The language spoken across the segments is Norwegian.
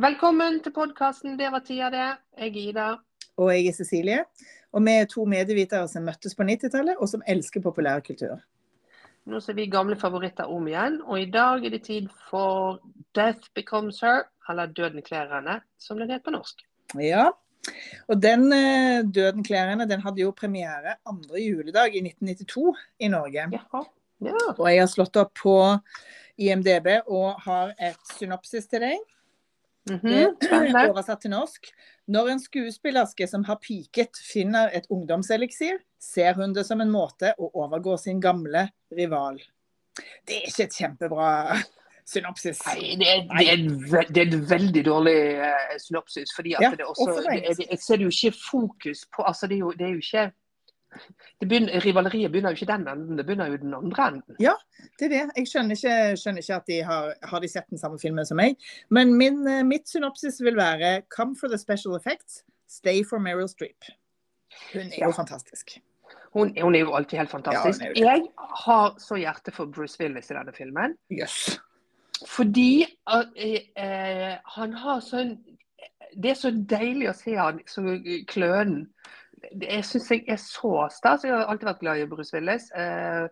Velkommen til podkasten 'Det var tida det'. Jeg er Ida. Og jeg er Cecilie. Og vi er to medievitere som møttes på 90-tallet, og som elsker populærkultur. Nå ser vi gamle favoritter om igjen, og i dag er det tid for 'Death Becomes Her', eller 'Døden kler henne', som den heter på norsk. Ja, og den eh, 'Døden kler henne' den hadde jo premiere andre juledag i 1992 i Norge. Jaha. Ja. Og jeg har slått opp på IMDb og har et synopsis til deg. Det er oversatt til norsk. Når en skuespillerske som har piket finner et ungdomseliksir, ser hun det som en måte å overgå sin gamle rival. Det er ikke et kjempebra synopsis. Nei, det er, det, er en ve det er en veldig dårlig uh, synopsis. fordi at Ja, det også, også det, det, Jeg ser jo ikke fokus på altså det er jo, det er jo ikke begynner, Rivaleriet begynner jo ikke den enden, det begynner jo den andre enden. Ja, Det er det. Jeg skjønner ikke, skjønner ikke at de har, har de sett den samme filmen som meg. Men min, eh, mitt synopsis vil være 'Come for the special effects, stay for Meryl Streep'. Hun er Ja. jo fantastisk. Hun, hun er jo alltid helt fantastisk. Ja, jeg har så hjerte for Bruce Willis i denne filmen. Yes. Fordi uh, uh, han har sånn Det er så deilig å se han så klønen. Jeg syns jeg er så stas. Jeg har alltid vært glad i Bruce Willis. Eh,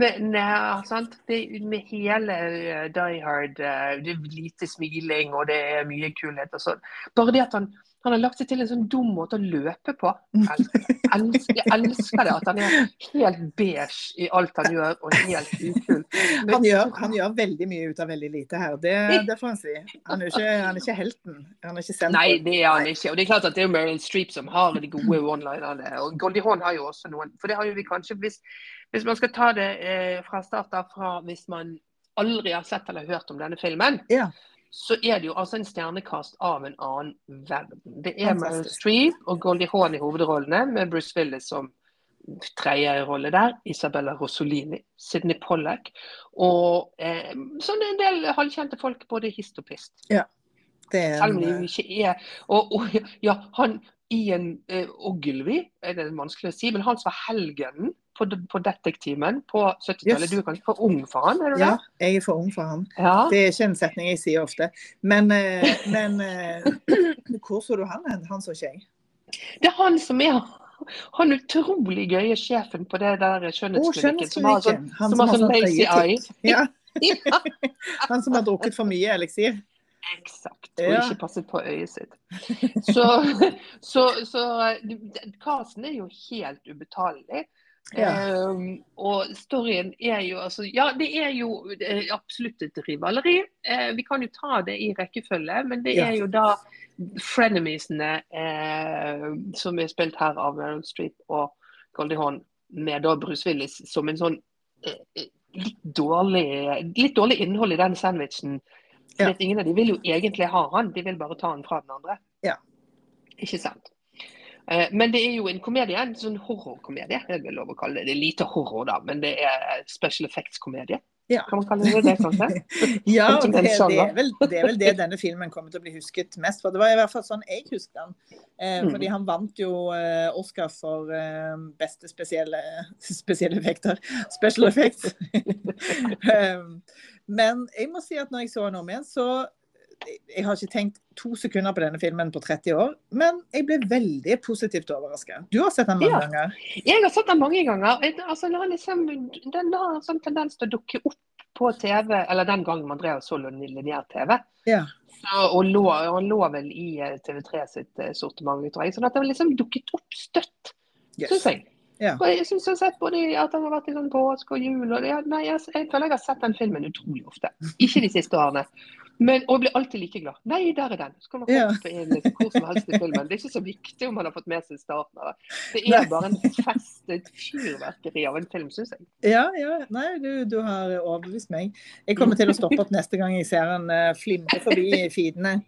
men ja, sant? Det, med hele eh, Die Hard, eh, det er lite smiling og det er mye kulhet og sånn. Bare det at han, han har lagt seg til en sånn dum måte å løpe på. Jeg elsker, jeg elsker, det. At han er helt beige i alt han gjør, og helt ukul. Men- Han gjør, han gjør veldig mye ut av veldig lite her. Det, det får han si. Han er ikke, han er ikke helten. Han er ikke sentrum. Nei, det er han ikke. Og det er klart at det er Meryl Streep som har de gode one-linerne. Og Goldie Hawn har jo også noen. For det har jo vi kanskje Hvis, hvis man skal ta det eh, fra start av, fra hvis man aldri har sett eller hørt om denne filmen, Ja. Så er det jo altså en stjernekast av en annen verden. Det er Meryl Streep og Goldie Hawn i hovedrollene, med Bruce Willis som tredje rolle der. Isabella Rosolini, Sidney Pollack og eh, sånn en del halvkjente folk, både hist og pist. Det er Selv om de ikke er og, og, Ja, han Ian eh, Ogilvy, er det vanskelig å si, men han som var helgenen på, på Detektimen på 70-tallet. Yes. Du er kanskje for ung for han, er du ja, det? jeg er for ung for han. Ja. Det er ikke en setning jeg sier ofte. Men, eh, men eh, hvor så du han hen? Han så ikke jeg. Det er han som er han utrolig gøye sjefen på det der skjønnsklinikken. som har sånn. Han som har sånn lazy eye. Ja, Ja, han som har drukket for mye eliksir. Eksakt. Og Ja. ikke passet på øyet sitt. Så, så, så Karsten er jo helt ubetalelig. Ja. Um, og storyen er jo altså Ja, det er jo absolutt et rivaleri. Uh, vi kan jo ta det i rekkefølge, men det Ja. er jo da frenemiesene uh, som er spilt her av Meryl Streep og Goldie Hawn, med da Bruce Willis som en sånn eh, litt dårlig, litt dårlig innhold i den sandwichen. Ja. Ingen av de vil jo egentlig ha han, de vil bare ta han fra den andre. Ja. Ikke sant. Eh, Men det er jo en komedie, en sånn horrorkomedie. Jeg vil lov å kalle det. Det er lite horror, da, men det er special effects-komedie. Ja. Kan man kalle det det, kanskje? Ja, det, det, er vel, det er vel det denne filmen kommer til å bli husket mest for. Det var i hvert fall sånn jeg husker den. Eh, Mm. fordi han vant jo eh, Oscar for eh, beste spesielle, spesielle effekter. Special effects. um, men jeg må si at når jeg så den om igjen, så Jeg har ikke tenkt to sekunder på denne filmen på 30 år, men jeg ble veldig positivt overraska. Du har sett den mange Ja. ganger? Jeg har sett den mange ganger. Altså, den, har liksom, den har en sånn tendens til å dukke opp på TV, eller den gangen man drev så lineær TV. Ja. Og lå, han lå vel i eh, TV3 sitt eh, sortiment, tror jeg. Sånn at det har liksom dukket opp støtt, Yes. syns jeg. Ja. Og jeg synes jeg har sett både at han har vært i sånn påske og jul. Og det, nei, jeg, jeg føler jeg har sett den filmen utrolig ofte. Ikke de siste årene. Men, og jeg blir alltid like glad. Nei, der er den! Så kan man Ja. hoppe inn liksom, hvor som helst i filmen. Det er ikke så viktig om man har fått med seg starten av det. Det Nei. er bare en fest, et fyrverkeri av en film, syns jeg. Ja, ja. Nei, du, du har overbevist meg. Jeg kommer til å stoppe opp neste gang jeg ser en uh, flimre forbi feedene.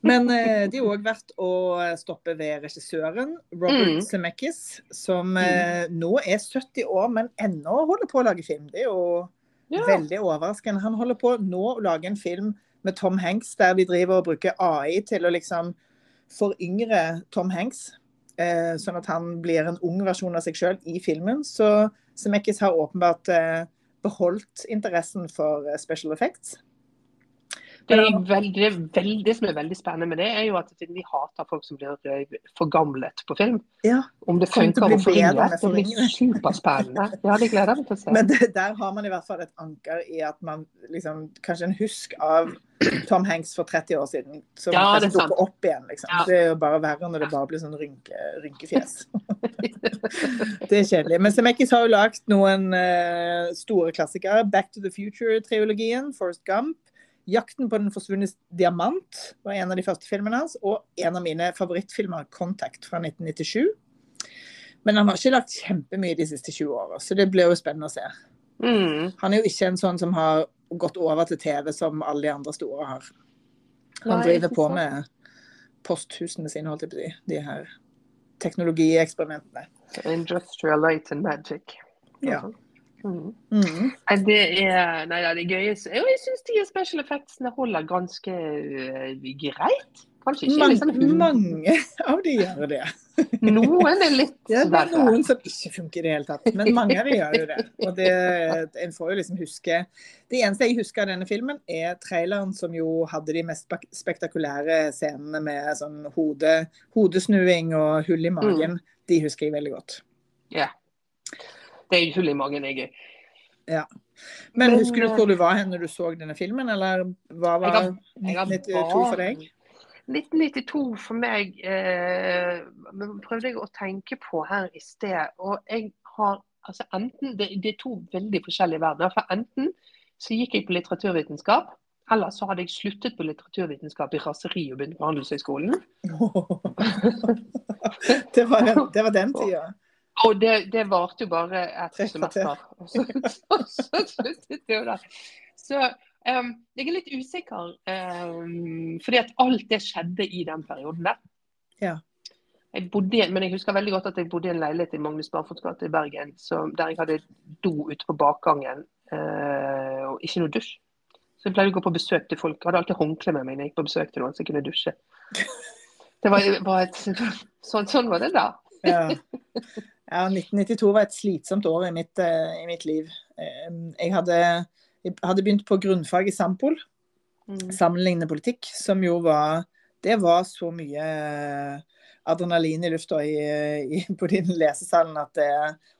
Men uh, det er òg verdt å stoppe ved regissøren, Robert Mm. Zemeckis, som uh, nå er 70 år, men ennå holder på å lage film. Det er jo Ja. veldig overraskende. Han holder på nå å lage en film med Tom Hanks, der de driver og bruker AI til å liksom foryngre Tom Hanks. Eh, sånn at han blir en ung versjon av seg sjøl i filmen. Så Zemeckis har åpenbart eh, beholdt interessen for eh, special effects. Det, er veldig, veldig, som er veldig spennende med det, er jo at vi hater folk som blir forgamlet på film. Ja. Om det funker å bli forringe, det blir superspennende. Ja, det gleder jeg meg til å se. Men det, der har man i hvert fall et anker i at man liksom Kanskje en husk av Tom Hanks for 30 år siden, som Ja, det er dukker opp igjen. Liksom. Ja. Det er jo bare verre når det bare blir sånn rynke, rynkefjes. det er kjedelig. Men Semekis har jo lagd noen uh, store klassikere. Back to the Future-triologien, Forrest Gump. 'Jakten på den forsvunne diamant' var en av de første filmene hans. Og en av mine favorittfilmer, 'Contact' fra 1997. Men han har ikke lagt kjempemye de siste 20 åra, så det blir jo spennende å se. Mm. Han er jo ikke en sånn som har gått over til TV som alle de andre store har. Han Nei, driver på med posthusene sine, holdt jeg på å si. De her teknologieksperimentene. Industrial light and magic. Ja. Mm. Mm. Det er, nei, det er gøy. Jo, Jeg syns de special effectsene holder ganske uh, greit. Kanskje ikke liksom Mange, mange av de gjør det. Noen er litt Ja, det er noen som ikke funker i det hele tatt, men mange av de gjør jo det. Og det, en får jo liksom huske Det eneste jeg husker av denne filmen, er traileren som jo hadde de mest spektakulære scenene med sånn hode, hodesnuing og hull i magen. Mm. De husker jeg veldig godt. Ja. Det er hull i magen jeg er. Men, Men, husker du eh, hvor du var hen når du så denne filmen, eller hva var har- Jeg har 1992 for deg? 1992 for meg eh, prøvde jeg å tenke på her i sted. Og jeg har altså enten Det, det er to veldig forskjellige verdener. For enten så gikk jeg på litteraturvitenskap, eller så hadde jeg sluttet på litteraturvitenskap i raseri og begynt på Handelshøyskolen. det, var den, det var den tida. Og det, det varte jo bare et semester. Og så, så, så sluttet det jo der. Så um, jeg er litt usikker, um, fordi at alt det skjedde i den perioden der. Ja. Jeg bodde, i- men jeg husker veldig godt at jeg bodde i en leilighet i Magnus Barfots gate i Bergen, så, der jeg hadde do ute på bakgangen uh, og ikke noe dusj. Så jeg pleide å gå på besøk til folk. Jeg hadde alltid håndkle med meg når jeg gikk på besøk til noen så jeg kunne dusje. Det var, var et, sånn, sånn var det da. Ja. Ja, 1992 var et slitsomt år i mitt, eh, i mitt liv. Eh, Jeg hadde, jeg hadde begynt på grunnfag i Sampol, Mm. sammenlignende politikk, som jo var Det var så mye eh, adrenalin i lufta på din lesesalen at det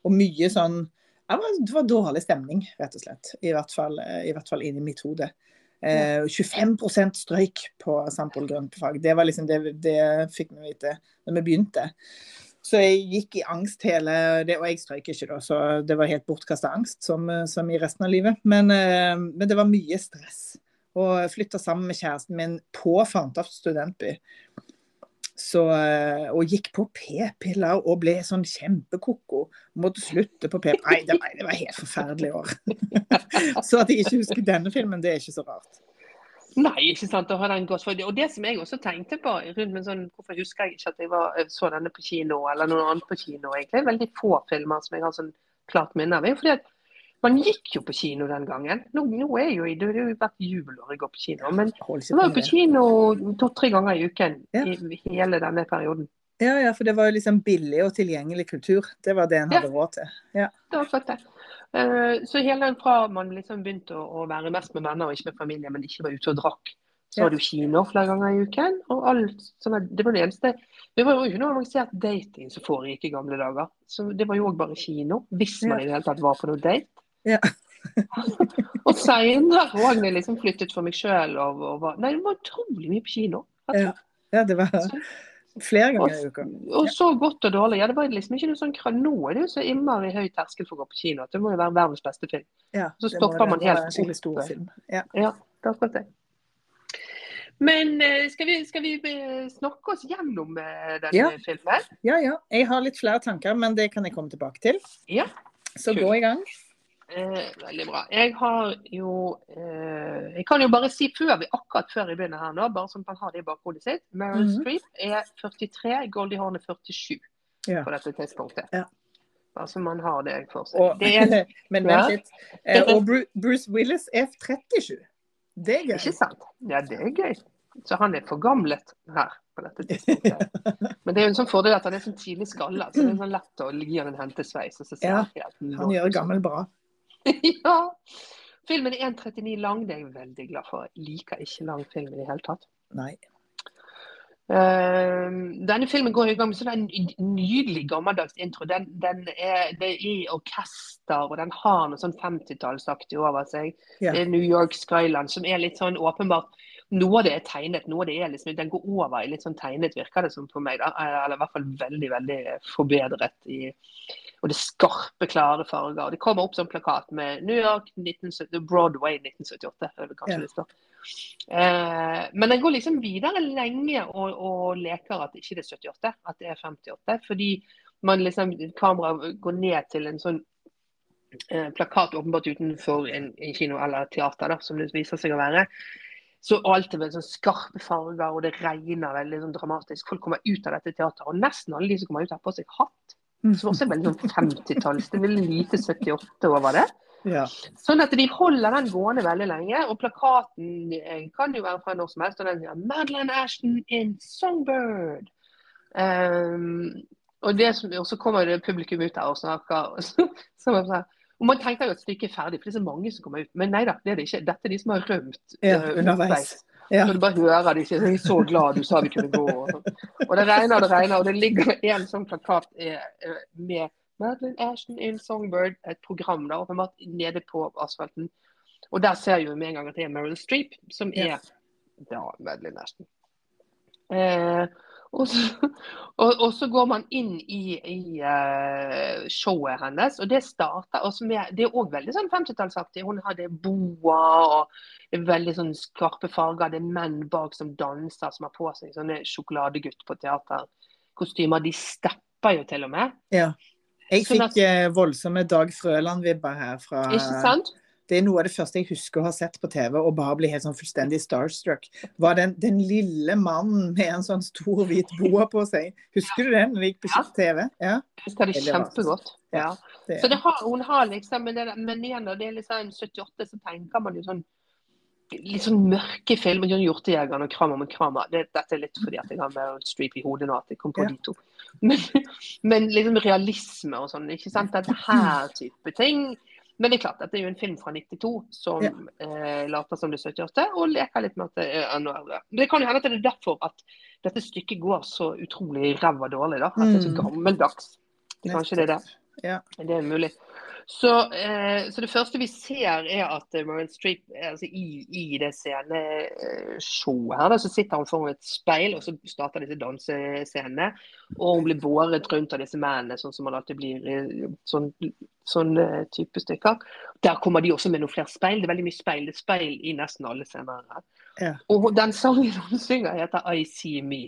Og mye sånn Det var- det var dårlig stemning, rett og slett. I hvert fall, i hvert fall inni mitt hode. Eh, 25% strøyk på Sampol grunnfag. Det var liksom det, det fikk vi vite når vi begynte. Så jeg gikk i angst hele det, Og jeg strøyk ikke, da, så det var helt bortkasta angst, som, som i resten av livet. Men, eh, men det var mye stress. Og flytta sammen med kjæresten min på Fantaft studentby. Så, eh, og gikk på p-piller og ble sånn kjempekoko. Måtte slutte på p-piller. Nei, var, det var helt forferdelig år. så at jeg ikke husker denne filmen, det er ikke så rart. Nei, ikke sant. Og, det. Og det som jeg også tenkte på rundt med sånn, Hvorfor husker jeg ikke at jeg var, så denne på kino, eller noen andre på kino? egentlig, Veldig få filmer som jeg har sånn klart minne av. fordi at man gikk jo på kino den gangen. Nå, nå er jo, det har jo vært jubelår jeg går på kino. Men jeg var jo på kino to-tre ganger i uken Ja. i hele denne perioden. Ja, ja, for det var jo liksom billig og tilgjengelig kultur. Det var det en Ja. hadde råd til. Ja. Det var flott, det. Eh, Så hele den fra man liksom begynte å, å være mest med venner og ikke med familie, men ikke var ute og drakk, så var det jo kino flere ganger i uken. Og alt det var det eneste Det var jo ikke noe avansert dating som foregikk i gamle dager. Så det var jo òg bare kino, hvis man i det hele tatt var på noe date. Ja. og seinere òg, når jeg liksom flyttet for meg sjøl og, og var Nei, det var utrolig mye på kino. Ja. ja, det var Så- flere Og, ganger i uka. og så godt og dårlig. Ja, det var liksom ikke noe sånn Nå er det jo så innmari høy terskel for å gå på kino at det må jo være verdens beste film. Ja, Så stopper det. man helt en skikkelig opp. stor film. Ja. Ja, det er akkurat det. Men eh, skal vi, skal vi eh, snakke oss gjennom eh, denne Ja. filmen? ja, ja. Jeg har litt flere tanker, men det kan jeg komme tilbake til. Ja. Så gå i gang. Eh, veldig bra. Jeg har jo eh, Jeg kan jo bare si før vi akkurat før jeg begynner her nå, bare så man har det i bakhodet sitt. Meryl Mhm. Streep er 43, Goldie Horn er 47 Ja. på dette tidspunktet. Ja. Bare så man har det for seg. Og, det er men vent litt. Eh, Og Bruce Willis er 37. Det er ikke sant? Ja, det er gøy. Så han er forgamlet her på dette tidspunktet. Men det er jo en sånn fordel at han er sånn tidlig skalla, så det er sånn lett å gi han en hentesveis. Ja, Han gjør gammel bra. ja. Filmen er 1,39 lang, det er jeg veldig glad for. Jeg liker ikke lang film i det hele tatt. Nei. Uh, denne filmen går i gang med sånn en nydelig gammeldags intro. Den, den er, det er i orkester, og den har noe sånn 50-tallsaktig over seg. Yeah. Det er New York Skyland, som er litt sånn åpenbart Noe av det er tegnet, noe av det er liksom Den går over i litt sånn tegnet, virker det som på meg. da, Eller i hvert fall veldig, veldig forbedret. i og det er skarpe, klare farger. og Det kommer opp som plakat med New York 1970, Broadway 1978. er det kanskje Ja. det står. Eh, men den går liksom videre lenge og, og leker at ikke det er 78, at det er 58. Fordi man liksom, kameraet går ned til en sånn eh, plakat åpenbart utenfor en, en kino eller teater, da, som det viser seg å være. Så alt er veldig sånn skarpe farger, og det regner veldig sånn dramatisk. Folk kommer ut av dette teateret, og nesten alle de som kommer ut, har på seg hatt. Som også er veldig sånn 50-talls. Det veldig lite 78 over det. Ja. Sånn at de holder den gående veldig lenge. Og plakaten eh, kan jo være fra når som helst. Og den sier 'Madeleine Ashton in Songbird'. Um, og, det som, og så kommer det publikum ut der og snakker. Og, så, så man, sånn, og man tenker jo at stykket er ferdig, for det er så mange som kommer ut. Men nei da, det er det ikke. Dette er de som har rømt. Ja, eh, underveis. Ja. Så du bare hører de sier 'Jeg er så glad du sa vi kunne gå'. Og, sånn. og det regner og det regner, og det ligger en sånn plakat eh, eh, med Madeleine Ashton in Songbird, et program der, åpenbart nede på asfalten. Og der ser vi jo med en gang at det er Meryl Streep, som er Ja. da Madeleine Ashton. Eh, og, så, og, og så går man inn i, i uh, showet hennes, og det starter også med Det er òg veldig sånn 50-tallsaktig. Hun har det boa og veldig sånn skarpe farger. Det er menn bak som danser, som har på seg sånne sjokoladegutt på teaterkostymer. De stepper jo til og med. ja. Jeg Sånn fikk eh, voldsomme Dag Frøland-vibber her fra Ikke sant? Det er noe av det første jeg husker å ha sett på TV og bare bli helt sånn fullstendig starstruck. Var den, den lille mannen med en sånn stor hvit boa på seg. Husker du den når det gikk på Ja. TV? Ja. Jeg husker det kjempegodt. Ja. Det, Så det har, hun har liksom Men, det, men igjen, når det er liksom 78, så tenker man jo sånn Litt sånn mørke filmer. John Hjortejegeren og Kramer med Kramer. Det, dette er litt fordi at jeg har Meryl Streep i hodet nå, at jeg kom på Ja. de to. Men, men liksom realisme og sånn. ikke sant, Dette her type ting. Men det er klart, dette er jo en film fra 92 som Ja. eh, later som det er 78, og leker litt med at det er enda eldre. Men Det kan jo hende at det er derfor at dette stykket går så utrolig ræva dårlig. da, At det er så Mm. gammeldags. Det, kanskje det er det. Ja. Det er mulig. Så, eh, så det første vi ser, er at eh, Meryl Streep altså i, i det sceneshowet her, da, så sitter han foran et speil, og så starter disse dansescenene. Og hun blir båret rundt av disse mennene, sånn som man alltid blir i sånn, sånn eh, type stykker. Der kommer de også med noen flere speil. Det er veldig mye speil. Det er speil i nesten alle scener. her. Ja. Og den sangen hun synger, heter I See Me.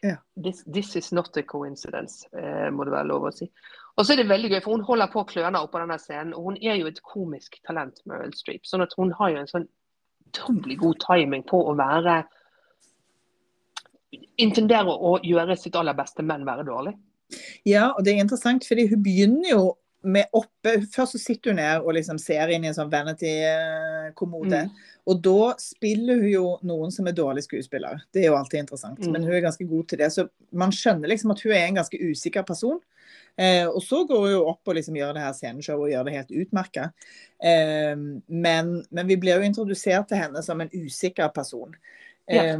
Ja. This, this is not a coincidence, eh, må det være lov å si. Og så er det veldig gøy, for hun holder på å kløne opp på denne scenen. Og hun er jo et komisk talent, Meryl Streep. Sånn at hun har jo en sånn utrolig god timing på å være Intendere å gjøre sitt aller beste, men være dårlig. ja, og det er interessant, fordi hun begynner jo med oppe Først så sitter hun ned og liksom ser inn i en sånn vanity-kommode. Mm. Og da spiller hun jo noen som er dårlig skuespiller. Det er jo alltid interessant. Mm. Men hun er ganske god til det. Så man skjønner liksom at hun er en ganske usikker person. Eh, og så går hun jo opp og liksom gjør det her sceneshowet og gjør det helt utmerka. Eh, men, men vi blir jo introdusert til henne som en usikker person. Ja. Eh,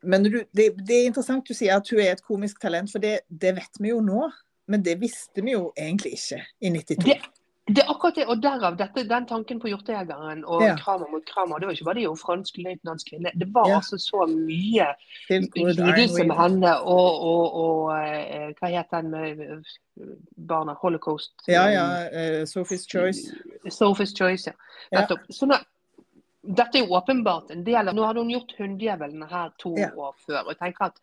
men du, det, det er interessant du sier at hun er et komisk talent, for det, det vet vi jo nå. Men det visste vi jo egentlig ikke i 92. Det, det er akkurat det, og derav dette, den tanken på Hjortejegeren og Ja. Kramer mot Kramer. Det var ikke bare de og fransk løytnantskvinne. Det var Ja. altså så mye lidelse med henne og, og, og eh, Hva het den med eh, barna? Holocaust? Ja, ja. eh, Sophie's Choice. Sophie's Choice, ja. Ja. Sånn at, dette er jo åpenbart en del av Nå hadde hun gjort 'Hunndjevelen' her to Ja. år før. og jeg tenker at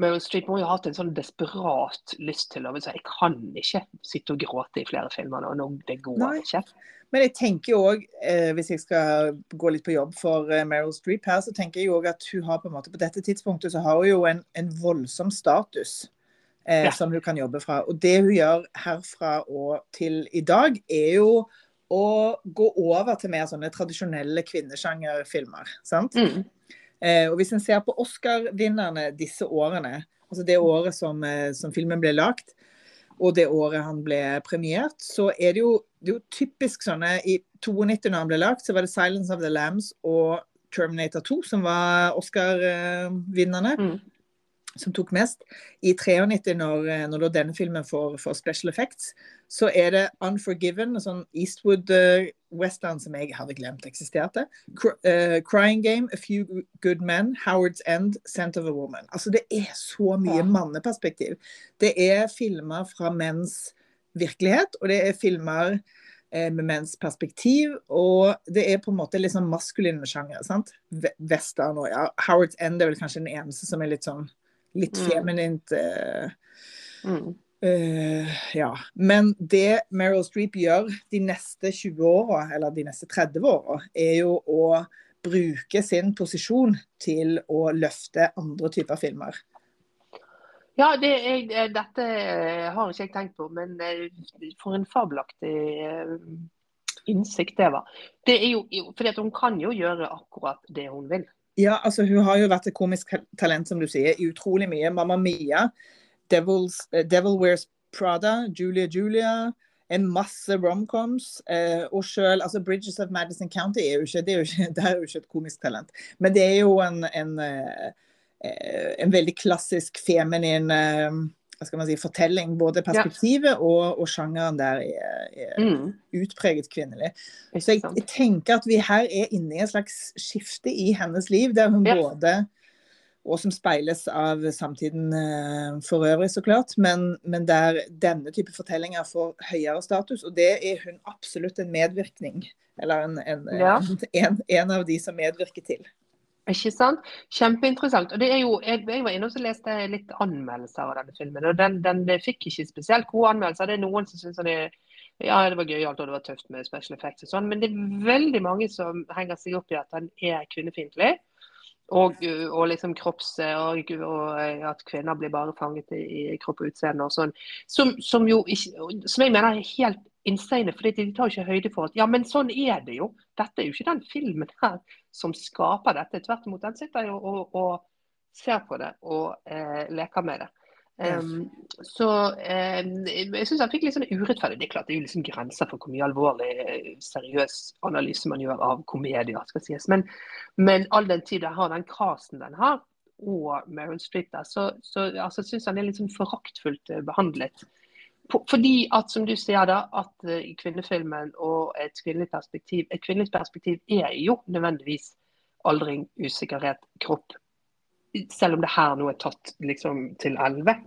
Meryl Streep må jo ha hatt en sånn desperat lyst til å si jeg kan ikke sitte og gråte i flere filmer nå. det går Nei. ikke. Men jeg tenker jo òg, eh, hvis jeg skal gå litt på jobb for eh, Meryl Streep her, så tenker jeg òg at hun har på en måte på dette tidspunktet så har hun jo en, en voldsom status eh, Ja. som hun kan jobbe fra. Og det hun gjør herfra og til i dag, er jo å gå over til mer sånne tradisjonelle kvinnesjangerfilmer. sant? Mm. Eh, og hvis en ser på Oscar-vinnerne disse årene, altså det året som, eh, som filmen ble lagt, og det året han ble premiert, så er det jo, det er jo typisk sånne I 92, når han ble lagt, så var det 'Silence of the Lambs' og Terminator 2 som var Oscar-vinnerne. Mm som tok mest. I 93, når, eh, når denne filmen får, får, special effects, så er det 'Unforgiven', en sånn Eastwood-western uh, som jeg hadde glemt eksisterte. Cry, uh, 'Crying Game', 'A Few Good Men', 'Howard's End', 'Scent of a Woman'. Altså Det er så mye ja. manneperspektiv. Det er filmer fra menns virkelighet, og det er filmer eh, med menns perspektiv. Og det er på en måte litt sånn maskuline sjangere. sant? Western og ja. Howard's End er vel kanskje den eneste som er litt sånn litt mm. feminint. Uh, mm. Uh, ja. Men det Meryl Streep gjør de neste 20 åra, eller de neste 30 åra, er jo å bruke sin posisjon til å løfte andre typer filmer. Ja, det er, dette har ikke jeg tenkt på, men for en fabelaktig innsikt det var. Det er jo, fordi Hun kan jo gjøre akkurat det hun vil. Ja, altså hun har jo vært et komisk talent, som du sier, i utrolig mye. Mamma Mia, Devils, uh, Devil Wears Prada, Julia Julia. En masse romcoms. Uh, og sjøl altså Bridges of Madison County er jo ikke, det er jo ikke, det er jo ikke et komisk talent. Men det er jo en, en, uh, en veldig klassisk feminin hva skal man si, fortelling. Både perspektivet ja. og, og, sjangeren der er, er mm. utpreget kvinnelig. Så jeg, jeg, tenker at vi her er inne i et slags skifte i hennes liv, der hun ja. både og som speiles av samtiden uh, for øvrig, så klart. Men, men, der denne type fortellinger får høyere status. Og det er hun absolutt en medvirkning, eller en, en, ja. en, en av de som medvirker til. Ikke sant? Kjempeinteressant. Og det er jo, jeg, jeg var inne og leste litt anmeldelser av denne filmen. og Den, den fikk ikke spesielt gode anmeldelser. Det er noen som syns det, ja, det var gøyalt og det var tøft med special effects og sånn. Men det er veldig mange som henger seg opp i at den er kvinnefiendtlig. Og, og, liksom kropps... Og, og, at kvinner blir bare fanget i, i kropp og utseende og sånn. Som, som, jo ikke, som jeg mener er helt insane, for de tar jo ikke høyde for at ja, men sånn er det jo. Dette er jo ikke den filmen her som skaper dette. Tvert imot, den sitter jo og, og, ser på det og eh, leker med det. Um, så um, jeg syns han fikk litt sånn urettferdig. Det er klart det er jo liksom grenser for hvor mye alvorlig, seriøs analyse man gjør av komedier. skal sies. Men, men all den tid jeg har den casten den har, og Meryl Streep der, så, så altså, syns han er litt sånn foraktfullt behandlet. behandlet. Fordi at, som du sier da, at uh, kvinnefilmen og et kvinnelig perspektiv Et kvinnelig perspektiv er jo nødvendigvis aldring, usikkerhet, kropp. Selv om det her nå er tatt liksom til elleve.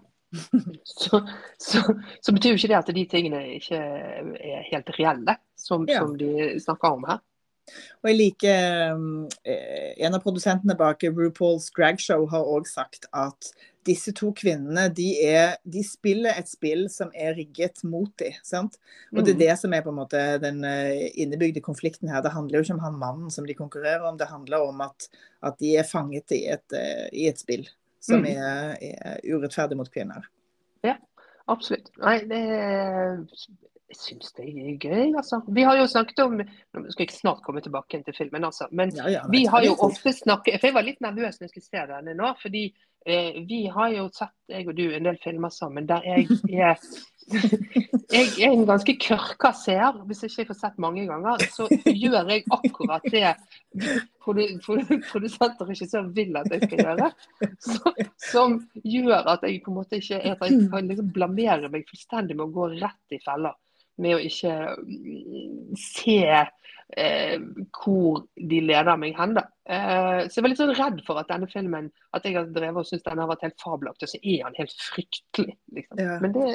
Så, så, så, betyr jo ikke det at de tingene ikke er helt reelle, som, ja. som de snakker om her. Og jeg liker eh, En av produsentene bak RuPaul's Drag Show har òg sagt at disse to kvinnene de, er, de, spiller et spill som er rigget mot dem. Sant? Og det er mm. det som er på en måte den eh, innebygde konflikten her. Det handler jo ikke om han mannen som de konkurrerer om, det handler om at, at de er fanget i et, eh, i et spill som mm. er, er, urettferdig mot kvinner. Ja, absolutt. Nei, det jeg syns det er gøy, altså. Vi har jo snakket om Nå skal jeg snart komme tilbake til filmen, altså. Men ja, ja, vi har jo ofte snakket For jeg var litt nervøs når jeg skulle se denne nå. fordi vi har jo sett, jeg og du, en del filmer sammen der jeg er jeg er en ganske kørka seer. Hvis ikke jeg får sett mange ganger, så gjør jeg akkurat det produsent og regissør vil at jeg skal gjøre. Så, som gjør at jeg på en måte ikke jeg kan liksom blamere meg fullstendig med å gå rett i feller med å ikke mm, se eh, hvor de leder meg hen. da. Eh, så jeg var litt sånn redd for at denne filmen at jeg har drevet og syntes den har vært helt fabelaktig, og så er han helt fryktelig. liksom. Ja. Men det,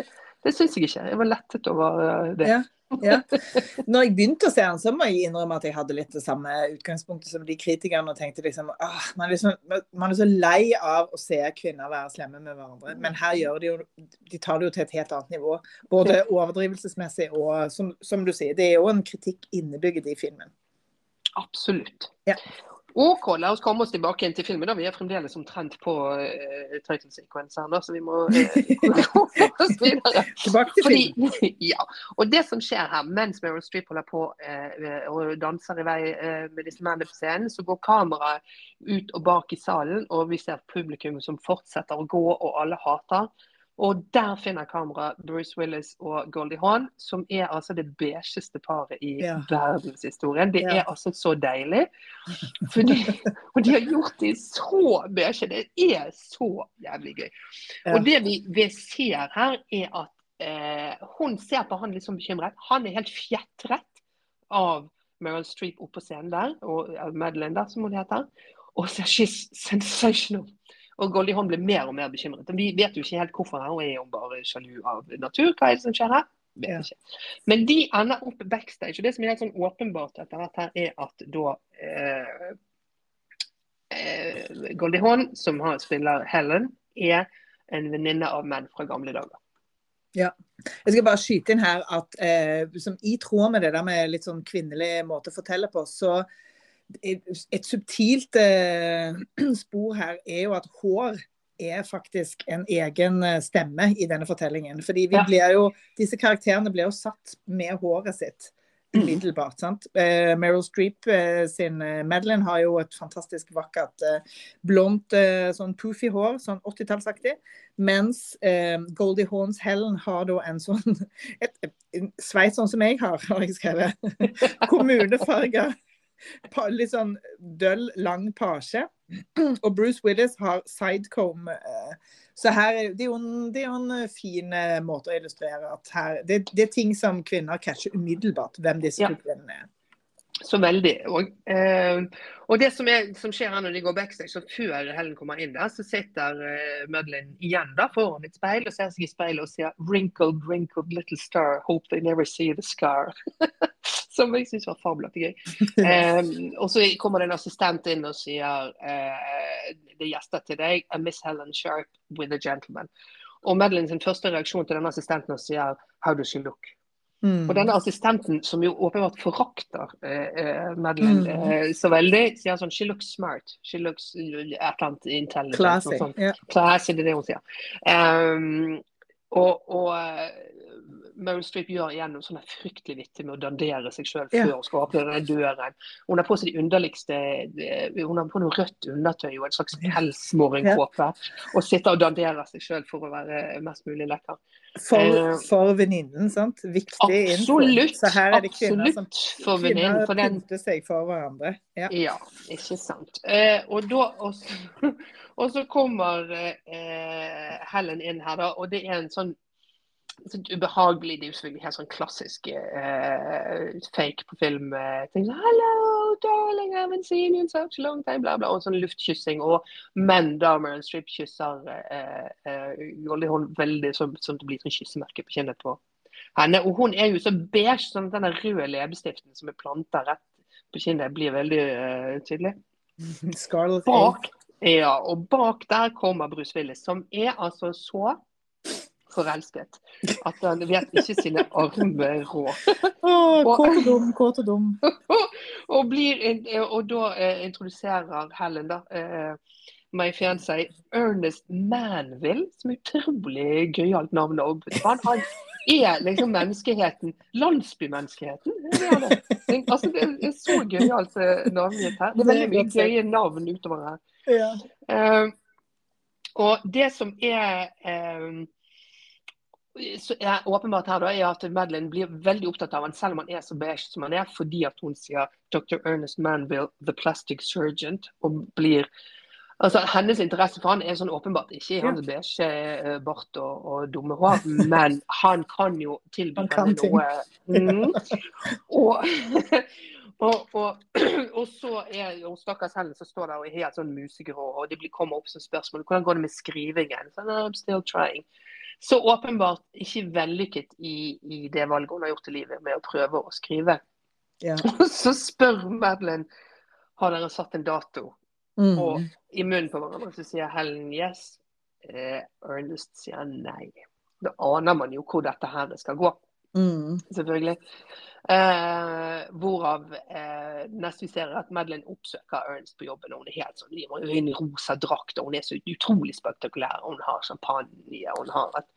det syns jeg ikke. Jeg var lettet over eh, det. Ja. Ja. Når jeg begynte å se den, så må jeg innrømme at jeg hadde litt det samme utgangspunktet som de kritikerne. og tenkte liksom, ah, man, er så, man, er så, lei av å se kvinner være slemme med hverandre. Men her gjør de jo De tar det jo til et helt annet nivå. Både overdrivelsesmessig og som, som du sier, det er jo en kritikk innebygget i filmen. Absolutt. Ja. OK, la oss komme oss tilbake inn til filmen. da. Vi er fremdeles omtrent på uh, title-sekvensen, så vi må uh, oss videre. Tilbake til filmen. ja. Og det som skjer her, mens Meryl Streep holder på uh, og danser i vei uh, med disse mennene på scenen, så går kameraet ut og bak i salen, og vi ser publikum som fortsetter å gå, og alle hater Og der finner kamera Bruce Willis og Goldie Hawn, som er altså det beigeste paret i Ja. verdenshistorien. Det Ja. er altså så deilig. Fordi, og de har gjort det så beige. Det er så jævlig gøy. Ja. Og det vi, vi ser her, er at eh, hun ser på han litt sånn bekymret. Han er helt fjetret av Meryl Streep oppe på scenen der, og ja, Madeline der, som hun heter. Og så she's sensational. Og Goldie Hawn blir mer og mer bekymret. Vi vet jo ikke helt hvorfor. Hun er jo bare sjalu av natur. Hva er det som skjer her? Vet Ja. Men de ender opp backstage. Og det som er helt sånn åpenbart etter hvert her, er at da eh, eh, Goldie Hawn, som har spiller Helen, er en venninne av menn fra gamle dager. Ja. Jeg skal bare skyte inn her at eh, som i tråd med det der med litt sånn kvinnelig måte å fortelle på, så et, subtilt eh, spor her er jo at hår er faktisk en egen eh, stemme i denne fortellingen. Fordi vi blir jo, disse karakterene blir jo satt med håret sitt Mm. umiddelbart. sant? Eh, Meryl Streep sin Madeline har jo et fantastisk vakkert blondt sånn poofy hår, sånn 80-tallsaktig. Mens eh, Goldie Hawns Helen har da en sånn et, et, en sveis sånn som jeg har, har jeg skrevet. Kommunefarga, pa- litt sånn døll, lang page. Og Bruce Willis har sidecomb. Eh, så her er det er jo en, det er jo en fin eh, måte å illustrere at her det, det er ting som kvinner catcher umiddelbart, hvem disse Ja. kvinnene er. Så veldig. Og, eh, og det som, er, som skjer her når de går backstage, så før Helen kommer inn der, så sitter eh, Madeline igjen da foran et speil og ser seg i speilet og sier 'wrinkled, wrinkled little star, hope they never see the scar'. som jeg syns var fabelaktig gøy. Um, og så kommer det en assistent inn og sier uh, 'det er gjester til deg, a Miss Helen Sharp with a gentleman'. Og Madeline sin første reaksjon til denne assistenten og sier 'how does she look'? Mm. Og denne assistenten, som jo åpenbart forakter eh, Madeline Mm. uh, så veldig, sier sånn She looks smart. She looks et eller annet intelligent. Classy. sånt. Ja. Classy, det er det hun sier. Um, og og Meryl Streep gjør igjen noe sånn fryktelig vittig med å dandere seg sjøl før hun skal åpne den døren. Hun har på seg de underligste eh, Hun har på noe rødt undertøy og en slags pelsmorgenkåpe. Og sitter og danderer seg sjøl for å være mest mulig lekker. For, Eh, for venninnen, sant. Viktig info. Absolutt. Så her er det kvinner som for venninnen. For den pynter seg for hverandre. Ja. Ja, ikke sant. Eh, og, da, og, så, og så kommer eh, Helen inn her, da, og det er en sånn, sånn ubehagelig Det er jo selvfølgelig helt sånn klassisk uh, fake på film. Uh, ting sånn, Hello, darling, I haven't seen you in such a long time, bla, bla. Og sånn luftkyssing. Og menn da Meryl Streep kysser Jolly eh, Goldie Hawn veldig sånn sånn at det blir sånn kyssemerke på kinnet på henne. Og hun er jo så beige, sånn at denne røde leppestiften som er planta rett på kinnet, blir veldig tydelig. Bak, ja, og bak der kommer Bruce Willis, som er altså så forelsket at han vet ikke sine arme råd. Åh, kåt og dum, kåt og dum. Og, blir, og da eh, introduserer Helen da, eh, my fiancé Ernest Manville, som er utrolig gøyalt navn. Han, han er liksom menneskeheten, landsbymenneskeheten. Det det. Altså, det er så gøyalt eh, navngitt her. Det er veldig mye gøye navn utover her. Ja. Uh, og det som er eh, så er åpenbart her da, er at Madeline blir veldig opptatt av han selv om han er så beige som han er, fordi at hun sier Dr. Ernest Manville, the plastic surgeon, og blir Altså, Hennes interesse for han er sånn åpenbart ikke i hans beige eh, bart og, og dumme hår, men han kan jo tilby henne noe. Mm. Og, og, og, og så er jo stakkars Helen som står der og er helt sånn musegrå, og det blir, kommer opp som spørsmål hvordan går det med skrivingen. Så, no, I'm still trying. Så åpenbart ikke vellykket i, i det valget hun har gjort i livet med å prøve å skrive. Ja. Og så spør Madeline har dere satt en dato. Mm. Og i munnen på hverandre så sier Helen yes. Eh, Ernest sier nei. Da aner man jo hvor dette her skal gå, Mm. selvfølgelig. Eh, hvorav eh, neste vi ser er at Madeline oppsøker Ernst på jobben. og Hun er helt sånn, hun er i en rosa drakt og hun er så utrolig spektakulær. Hun har champagne. hun har et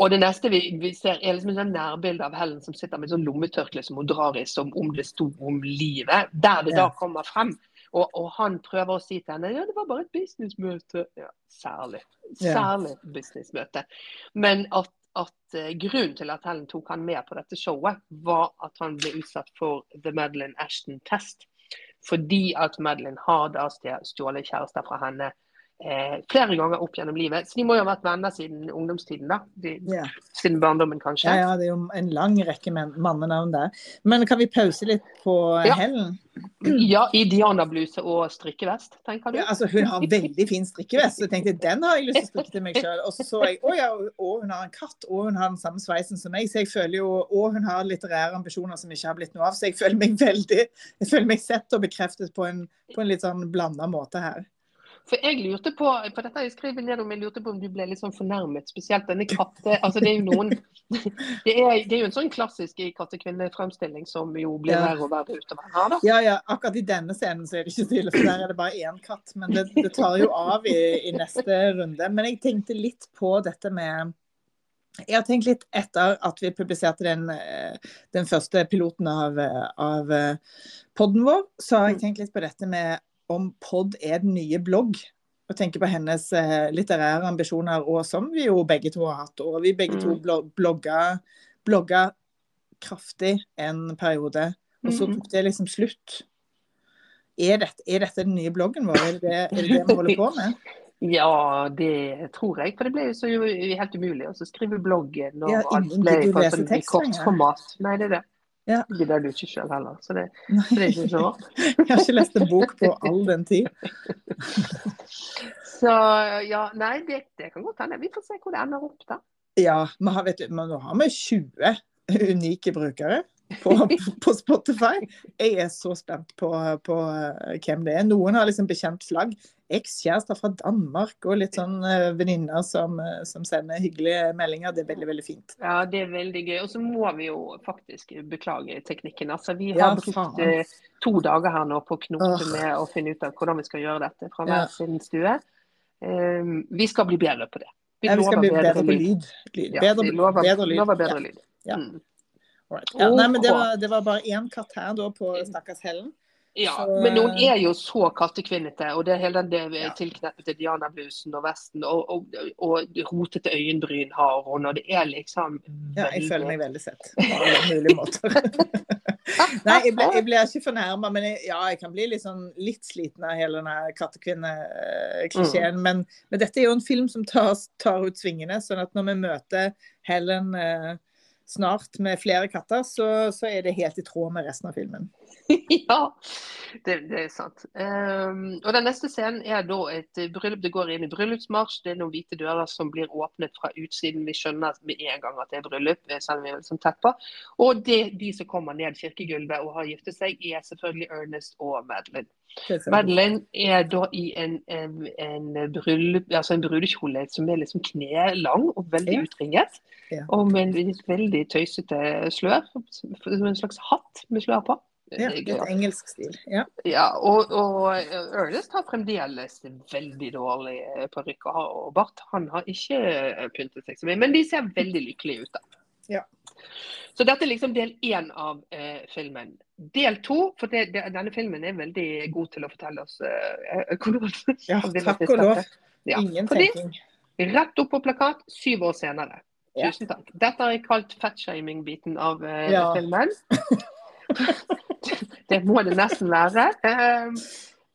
og det neste vi, vi ser er liksom en sånn nærbilde av Helen som sitter med et sånn lommetørkle som hun drar i som om det sto om livet. Der det da kommer frem Og, og han prøver å si til henne ja, det var bare et businessmøte. Ja, særlig. Særlig Særlig businessmøte. Men at, at eh, grunnen til at Helen tok han med på dette showet, var at han ble utsatt for The Madeline Ashton-test. Fordi at Madeline har da stjålet kjærester fra henne eh, flere ganger opp gjennom livet. Så de må jo ha vært venner siden ungdomstiden, da. De, Ja. Siden barndommen, kanskje. Ja, ja, det er jo en lang rekke mannenavn der. Men kan vi pause litt på eh, Ja. Helen? Ja, i Diana-bluse og strikkevest, tenker du? Ja, altså, hun har veldig fin strikkevest, så jeg tenkte den har jeg lyst til å strikke til meg sjøl. Og så så jeg å ja, og hun har en katt, og hun har den samme sveisen som meg, så jeg føler jo Og hun har litterære ambisjoner som ikke har blitt noe av, så jeg føler meg veldig Jeg føler meg sett og bekreftet på en, på en litt sånn blanda måte her. For jeg lurte på, for dette jeg skrevet ned om, jeg lurte på om du ble litt sånn fornærmet, spesielt denne katte... Altså det er jo noen Det er, det er jo en sånn klassisk kattekvinnefremstilling som jo blir Ja. verre og verre utover her, da. Ja, ja, akkurat i denne scenen så er det ikke stille, for der er det bare én katt. Men det, det tar jo av i, i neste runde. Men jeg tenkte litt på dette med Jeg har tenkt litt etter at vi publiserte den, eh, den første piloten av, eh, av eh, podden vår, så har jeg tenkt litt på dette med om pod er den nye blogg. Og tenker på hennes eh, litterære ambisjoner, og som vi jo begge to har hatt. Og vi begge to Mm. blogga, blogga kraftig en periode. Og så Mhm. tok det liksom slutt. Er dette, er dette den nye bloggen vår? Er det er det, det vi holder på med? Ja, det tror jeg. For det ble jo så helt umulig å skrive bloggen når Ja, alt ble sånn i kort format. Nei, det er det. Ja. Det gidder du ikke sjøl heller. Så det, så det er ikke så rart. jeg har ikke lest en bok på all den tid. Så ja, nei, det, det kan godt hende. Vi får se hvor det ender opp, da. Ja, vi har, vet du, men nå har vi 20 unike brukere på, på Spotify. Jeg er så spent på, på eh, hvem det er. Noen har liksom bekjent flagg. Ekskjærester fra Danmark og litt sånn eh, venninner som, eh, som sender hyggelige meldinger. Det er veldig, veldig fint. Ja, det er veldig gøy. Og så må vi jo faktisk beklage teknikken. Altså, vi Ja, har brukt eh, to dager her nå på å knote med å finne ut av hvordan vi skal gjøre dette fra Ja. hver sin stue. Um, vi skal bli bedre på det. Vi Ja, vi skal bli bedre på lyd. lyd. Ja, Bedre, vi lover, bedre lyd. lover bedre Ja. lyd. Ja. Mm. Ja, nei, men det var, det var bare én katt her da på stakkars Helen. Ja, Så, men hun eh, er jo så kattekvinnete, og det er hele den Ja. tilkneppet til Diana-blusen og vesten, og, og, og rotete øyenbryn har hun, og det er liksom Ja, jeg føler meg veldig sett på alle mulige måter. Nei, jeg ble, jeg ble ikke fornærma, men jeg, ja, jeg kan bli litt, sånn, litt sliten av hele denne kattekvinne-klisjeen. Mm. Men, men dette er jo en film som tar, tar ut svingene, sånn at når vi møter Helen eh, snart med flere katter, så, så er det helt i tråd med resten av filmen. ja, det, det er sant. Um, og Den neste scenen er da et eh, bryllup. Det går inn i bryllupsmarsj. Det er noen hvite dører som blir åpnet fra utsiden. Vi skjønner med en gang at det er bryllup, eh, selv om vi er liksom tett. Og det, de som kommer ned kirkegulvet og har giftet seg, er selvfølgelig Ernest og Madeline. Madeline er da i en, en, en, bryllup, altså en brudekjole som er liksom knelang og veldig Ja. utringet. Ja. Og med en veldig tøysete slør. Som en slags hatt med slør på. Ja, litt engelsk stil. Ja. Ja, og, og Ernest har fremdeles veldig dårlig eh, parykk og bart. Han har ikke eh, pyntet seg så mye, men de ser veldig lykkelige ut. da. Ja. Så dette er liksom del én av eh, filmen. Del to, for det, det, denne filmen er veldig god til å fortelle oss eh, hvordan ja, takk og lov. Ja, Ingen tenking. Rett opp på plakat, syv år senere. Ja. Tusen takk. Dette har jeg kalt fatshaming-biten av eh, Ja. filmen. det må det nesten være. Eh,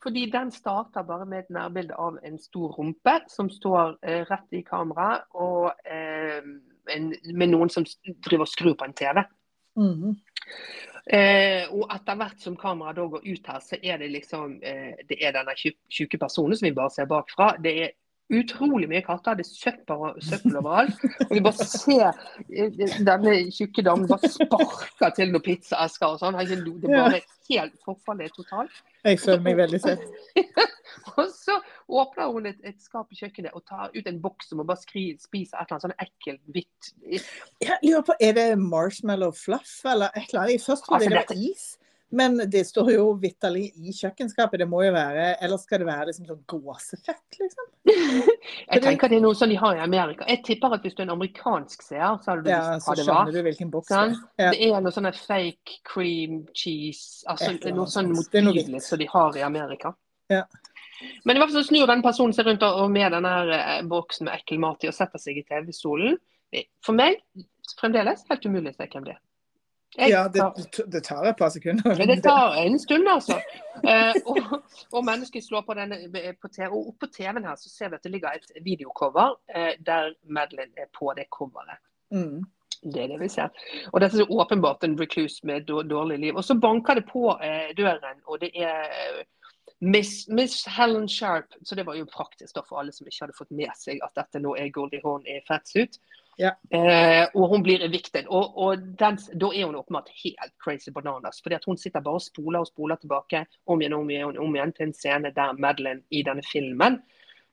fordi den starter bare med et nærbilde av en stor rumpe som står eh, rett i kamera, og eh, en, med noen som driver og skrur på en TV. Mhm. Eh, og etter hvert som kameraet da går ut her, så er det liksom eh, Det er denne tju- tjukke personen som vi bare ser bakfra. Det er utrolig mye katter. Det er søppel, søppel overalt. Og vi bare ser eh, denne tjukke damen bare sparker til noen pizzaesker og sånn. Det bare helt Forfallet totalt. Jeg føler meg veldig sett. Og så åpner hun et, et skap i kjøkkenet og tar ut en boks som hun bare skri, spiser et eller annet sånn ekkelt hvitt Jeg lurer på, Er det marshmallow fluff eller et eller annet? Jeg først trodde Altså, det var is. Men det står jo vitterlig i kjøkkenskapet. Det må jo være Eller skal det være liksom sånn gåsefett, liksom? jeg tenker det er noe sånn de har i Amerika. Jeg tipper at hvis du er en amerikansk seer, så hadde du Ja, visst så hva det skjønner var. du hvilken boks det er. Det er noe sånn fake cream cheese, altså det er noe sånn. Det er noe motbydelig som de har i Amerika. Ja. Men i hvert fall så snur den personen seg rundt og med denne eh, boksen med ekkel mat i og setter seg i TV-stolen. For meg fremdeles helt umulig å se hvem det er. Jeg Ja, det, det tar et par sekunder. men det tar en stund, altså. Eh, og, og mennesket slår på denne på TV, og oppå TV-en her så ser vi at det ligger et videocover eh, der Madeline er på det coveret. Mm. Det er det vi ser. Og dette er åpenbart en recluse med dårlig liv. Og så banker det på eh, døren, og det er eh, Miss, Miss Helen Sharp. Så det var jo praktisk da for alle som ikke hadde fått med seg at dette nå er Goldie Hawn i fatsuit. Ja. Eh, og hun blir evicted. Og, og den, da er hun åpenbart helt crazy bananas. fordi at hun sitter bare og spoler og spoler tilbake om igjen om igjen, om igjen til en scene der Madeline i denne filmen,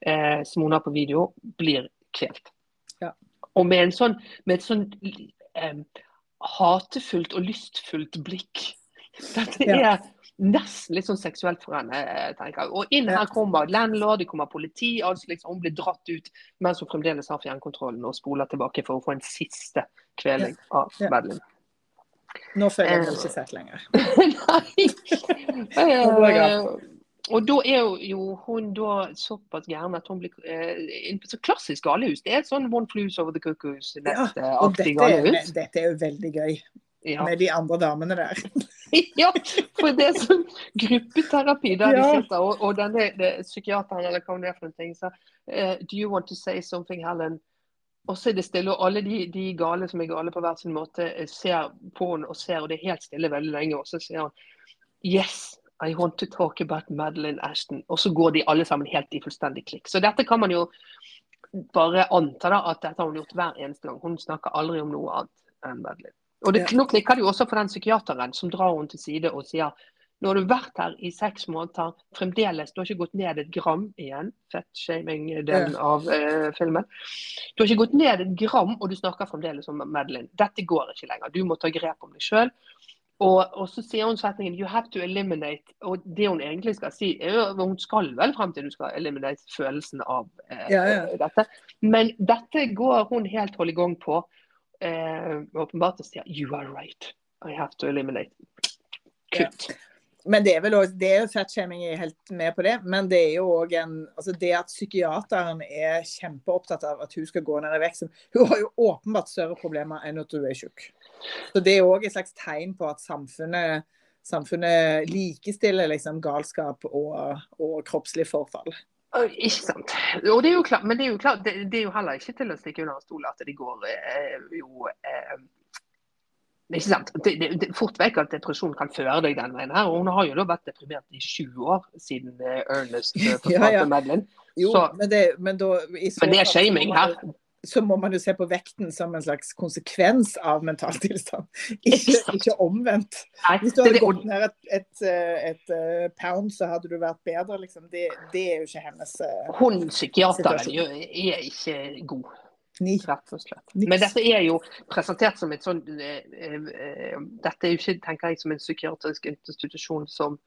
eh, som hun har på video, blir kvelt. Ja. Og med, en sånn, med et sånn eh, hatefullt og lystfullt blikk. Dette Ja. Nesten litt sånn seksuelt for henne. eh, tenker jeg. Og inn her kommer landlord, det kommer politi. altså liksom Hun blir dratt ut mens hun fremdeles har fjernkontrollen og spoler tilbake for å få en siste kveling av Ja. Madeline. Nå føler jeg meg Eh. ikke sett lenger. Nei. Eh, og da er jo, hun da såpass gæren at hun blir eh, så klassisk galehus. Det er et sånn One Flues Over the Cuckoo's Ja, dette er, galehus. dette er jo veldig gøy Ja. med de andre damene der. ja, for det er sånn gruppeterapi der Ja. de sitter, og, og denne det, psykiateren eller hva det er for en ting, sa uh, Do you want to say something, Helen? Og så er det stille, og alle de, de gale som er gale på hver sin måte, eh, ser på henne og ser, og det er helt stille veldig lenge, og så sier han Yes, I want to talk about Madeline Ashton. Og så går de alle sammen helt i fullstendig klikk. Så dette kan man jo bare anta da, at dette har hun gjort hver eneste gang. Hun snakker aldri om noe annet enn Madeline. Og det, nå klikker det jo også for den psykiateren som drar henne til side og sier nå har du vært her i seks måneder, fremdeles, du har ikke gått ned et gram igjen. Fettshaming-delen av uh, filmen. Du har ikke gått ned et gram, og du snakker fremdeles om Madeline. Dette går ikke lenger. Du må ta grep om deg sjøl. Og, og så sier hun setningen 'you have to eliminate'. Og det hun egentlig skal si, er jo Hun skal vel frem til du skal eliminate følelsen av uh, Ja, ja. dette. Men dette går hun helt hold i gang på. Eh, åpenbart og sier 'you are right'. I have to eliminate. Kutt. Men det er vel også, det er jo fatshaming, jeg er helt med på det. Men det er jo òg en altså Det at psykiateren er kjempeopptatt av at hun skal gå ned i vekt Hun har jo åpenbart større problemer enn at hun er tjukk. Så det er òg et slags tegn på at samfunnet, samfunnet likestiller liksom galskap og, og kroppslig forfall. Ikke sant. Og det er jo klart, men det er jo klart, det, det er jo heller ikke til å stikke under en stol at det går eh, jo eh, ikke sant? Det, det, det, fort vekk at depresjon kan føre deg den veien her. og Hun har jo da vært deprimert i sju år siden eh, Ernest forsvant Ja, ja. Madeline. Jo, Så- men, det, men, da, Men det er shaming her. Så må man jo se på vekten som en slags konsekvens av mental tilstand, ikke, Ikke omvendt. Hvis du hadde gått ned et, et, eh, et, eh, pound, så hadde du vært bedre. Liksom. Det, det er jo ikke hennes eh, hun psykiateren er ikke god, ni. rett og slett. Men dette er jo presentert som et sånn uh, uh, Dette er jo ikke, tenker jeg, som en psykiatrisk institusjon som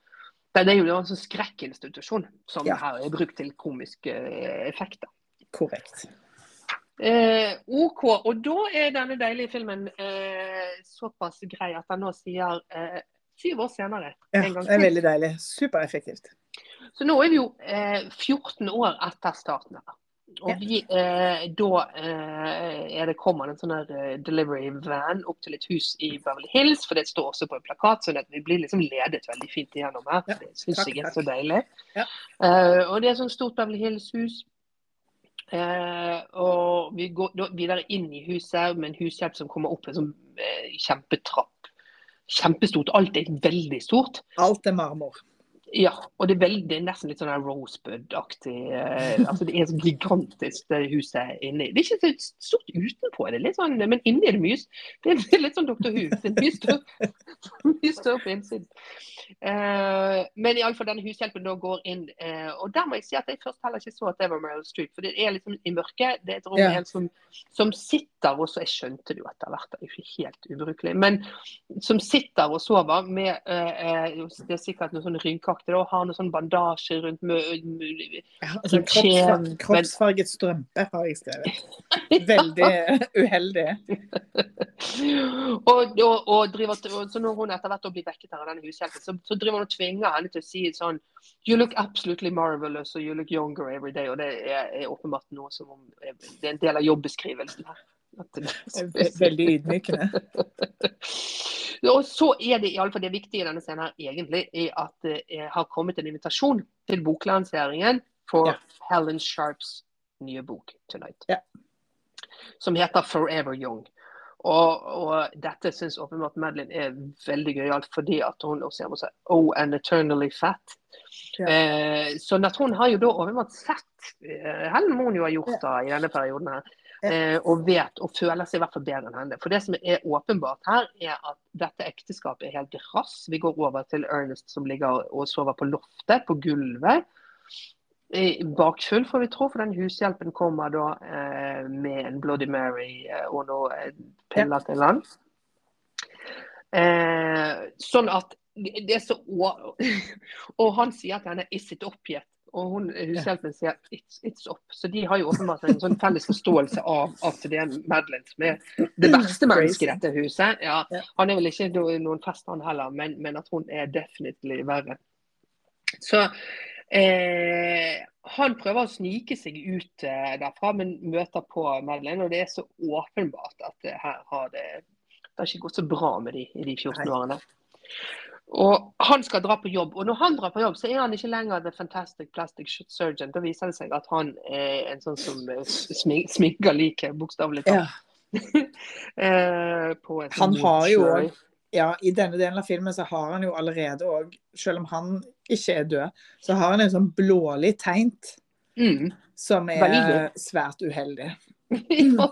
Det er jo en sånn skrekkinstitusjon som Ja. her er brukt til komiske effekter. Korrekt. Eh, OK. Og da er denne deilige filmen eh, såpass grei at den nå sier eh, syv år senere Ja, det er veldig deilig. Supereffektivt. Så nå er vi jo eh, 14 år etter starten her. Og vi, eh, da eh, det kommer en sånn her eh, delivery van opp til et hus i Beverly Hills, for det står også på en plakat, sånn at vi blir liksom ledet veldig fint igjennom her. Ja, Det syns jeg er så deilig. Ja. Eh, og det er sånn stort Beverly Hills-hus. Eh, og vi går da videre inn i huset med en hushjelp som kommer opp en sånn eh, kjempetrapp. Kjempestort. Alt er veldig stort. Alt er marmor. Ja, og det er, veldig, det er nesten litt sånn Rosebud-aktig. Eh, altså Det er så gigantisk det huset inni. Det er ikke så stort utenpå, det litt sånn, men inni er det mye Det er litt sånn Dr. Who. Det er mye større, mye større på innsiden. Eh, men iallfall denne hushjelpen da går inn, eh, og der må jeg si at jeg først heller ikke så at det var Meryl Streep. For det er liksom i mørket. Det er et rom Ja. som, som sitter, og så Jeg skjønte det jo etter hvert, det er jo ikke helt ubrukelig. Men som sitter og sover med eh, eh, Det er sikkert noe sånn rynkaktig, da, og har noe sånn bandasje rundt altså, men- kroppsfarget strømpe har jeg skrevet. Veldig uheldig. og, og, og driver, og så når hun etter hvert blir vekket av denne hushjelpen, så, så driver hun og tvinger henne til å si sånn You look absolutely marvelous and you look younger every day. Og det er, er åpenbart noe som om Det er en del av jobbeskrivelsen her. Veldig ydmykende. og så er det i alle fall det viktige i denne scenen her egentlig, er at det har kommet en invitasjon til boklanseringen for Ja. Helen Sharps nye bok 'Tonight'. Ja. Som heter 'Forever Young'. Og, og dette syns åpenbart Madeline er veldig gøyalt, fordi at hun også sier seg 'Oh, and eternally fat'. Ja. Eh, sånn at hun har jo da åpenbart sett eh, Helen må hun jo ha gjort da i denne perioden her. Eh, og vet og føler seg i hvert fall bedre enn henne. For det som er åpenbart her, er at dette ekteskapet er helt rass. Vi går over til Ernest som ligger og sover på loftet, på gulvet. Bakfull, får vi tro, for den hushjelpen kommer da eh, med en Bloody Mary eh, og noe eh, piller til han. Eh, sånn at det er så Og han sier til henne 'is it up yet?' Og hun, hushjelpen sier it's, 'it's up'. Så de har jo åpenbart en sånn felles forståelse av at det er Madeline som er det verste mennesket i dette huset. Ja, han er vel ikke noen fest, han heller, men, men at hun er definitivt verre. Så eh, han prøver å snike seg ut eh, derfra, men møter på Madeline. Og det er så åpenbart at det her har det Det har ikke gått så bra med de i de 14 Nei. årene. Og han skal dra på jobb, og når han drar på jobb, så er han ikke lenger the fantastic plastic surgeon. Da viser det seg at han er en sånn som eh, sminker liket, bokstavelig talt. Ja. Eh, Han har jo òg ja, I denne delen av filmen så har han jo allerede òg, selv om han ikke er død, så har han en sånn blålig tegnt mm. som er svært uheldig. Ja.